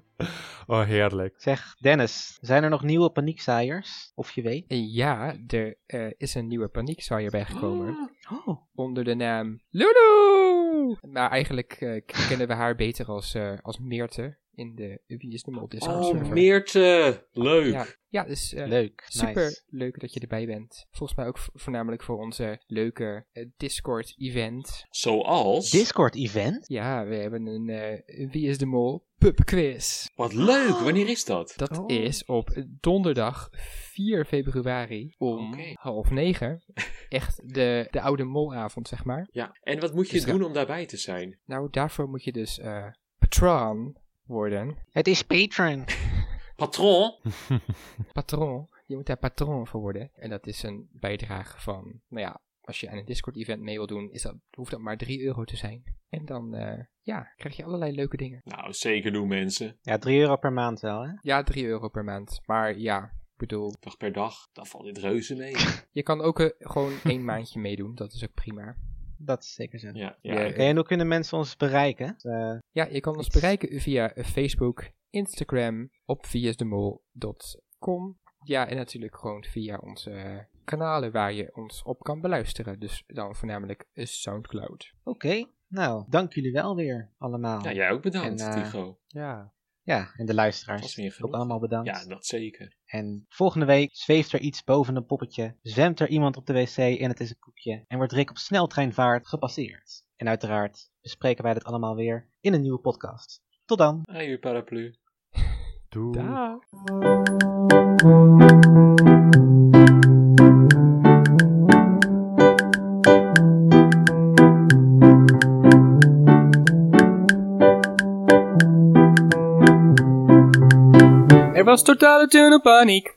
Oh, heerlijk. Zeg, Dennis, zijn er nog nieuwe paniekzaaiers? Of je weet? En ja, er eh, is een nieuwe paniekzaaier bijgekomen. Oh. Onder de naam Lulu! Maar eigenlijk eh, kennen we haar beter als, eh, als Meerte in de Wie is de Mol Discord Oh, server. Meerte! Leuk! Ja, ja dus eh, Leuk, super nice. leuk dat je erbij bent. Volgens mij ook voornamelijk voor onze leuke eh, Discord-event. Zoals? Discord-event? Ja, we hebben een eh, Wie is de Mol pubquiz. Wat leuk! Wanneer is dat? Dat Oh. is op donderdag 4 februari om Oké. half negen. Echt de, de oude molavond, zeg maar. Ja, en wat moet je Dus doen om daarbij te zijn? Nou, daarvoor moet je dus eh patron worden. Het is Patreon. Patron? Patron. Je moet daar patron voor worden. En dat is een bijdrage van, nou ja, als je aan een Discord-event mee wil doen, is dat, hoeft dat maar 3 euro te zijn. En dan, eh, ja, krijg je allerlei leuke dingen. Nou, zeker doen mensen. Ja, 3 euro per maand wel, hè? Ja, 3 euro per maand. Maar ja, ik bedoel, Dag per dag, dan valt dit reuze mee. je kan ook eh, gewoon één maandje meedoen. Dat is ook prima. Dat is zeker zo. Ja, Ja, en hoe kunnen mensen ons bereiken? Eh, Ja, je kan ons bereiken via Facebook, Instagram, op viasdemol.com. Ja, en natuurlijk gewoon via onze kanalen waar je ons op kan beluisteren. Dus dan voornamelijk Soundcloud. Oké, nou, dank jullie wel weer allemaal. Ja, jij ook bedankt, En, eh, Tycho. Ja. Ja, en de luisteraars. Ook allemaal bedankt. Ja, dat zeker. En volgende week zweeft er iets boven een poppetje, zwemt er iemand op de wc en het is een koekje en wordt Rick op sneltreinvaart gepasseerd. En uiteraard bespreken wij dit allemaal weer in een nieuwe podcast. Tot dan! Aan je paraplu. Doei. Er was totale tunnelpaniek.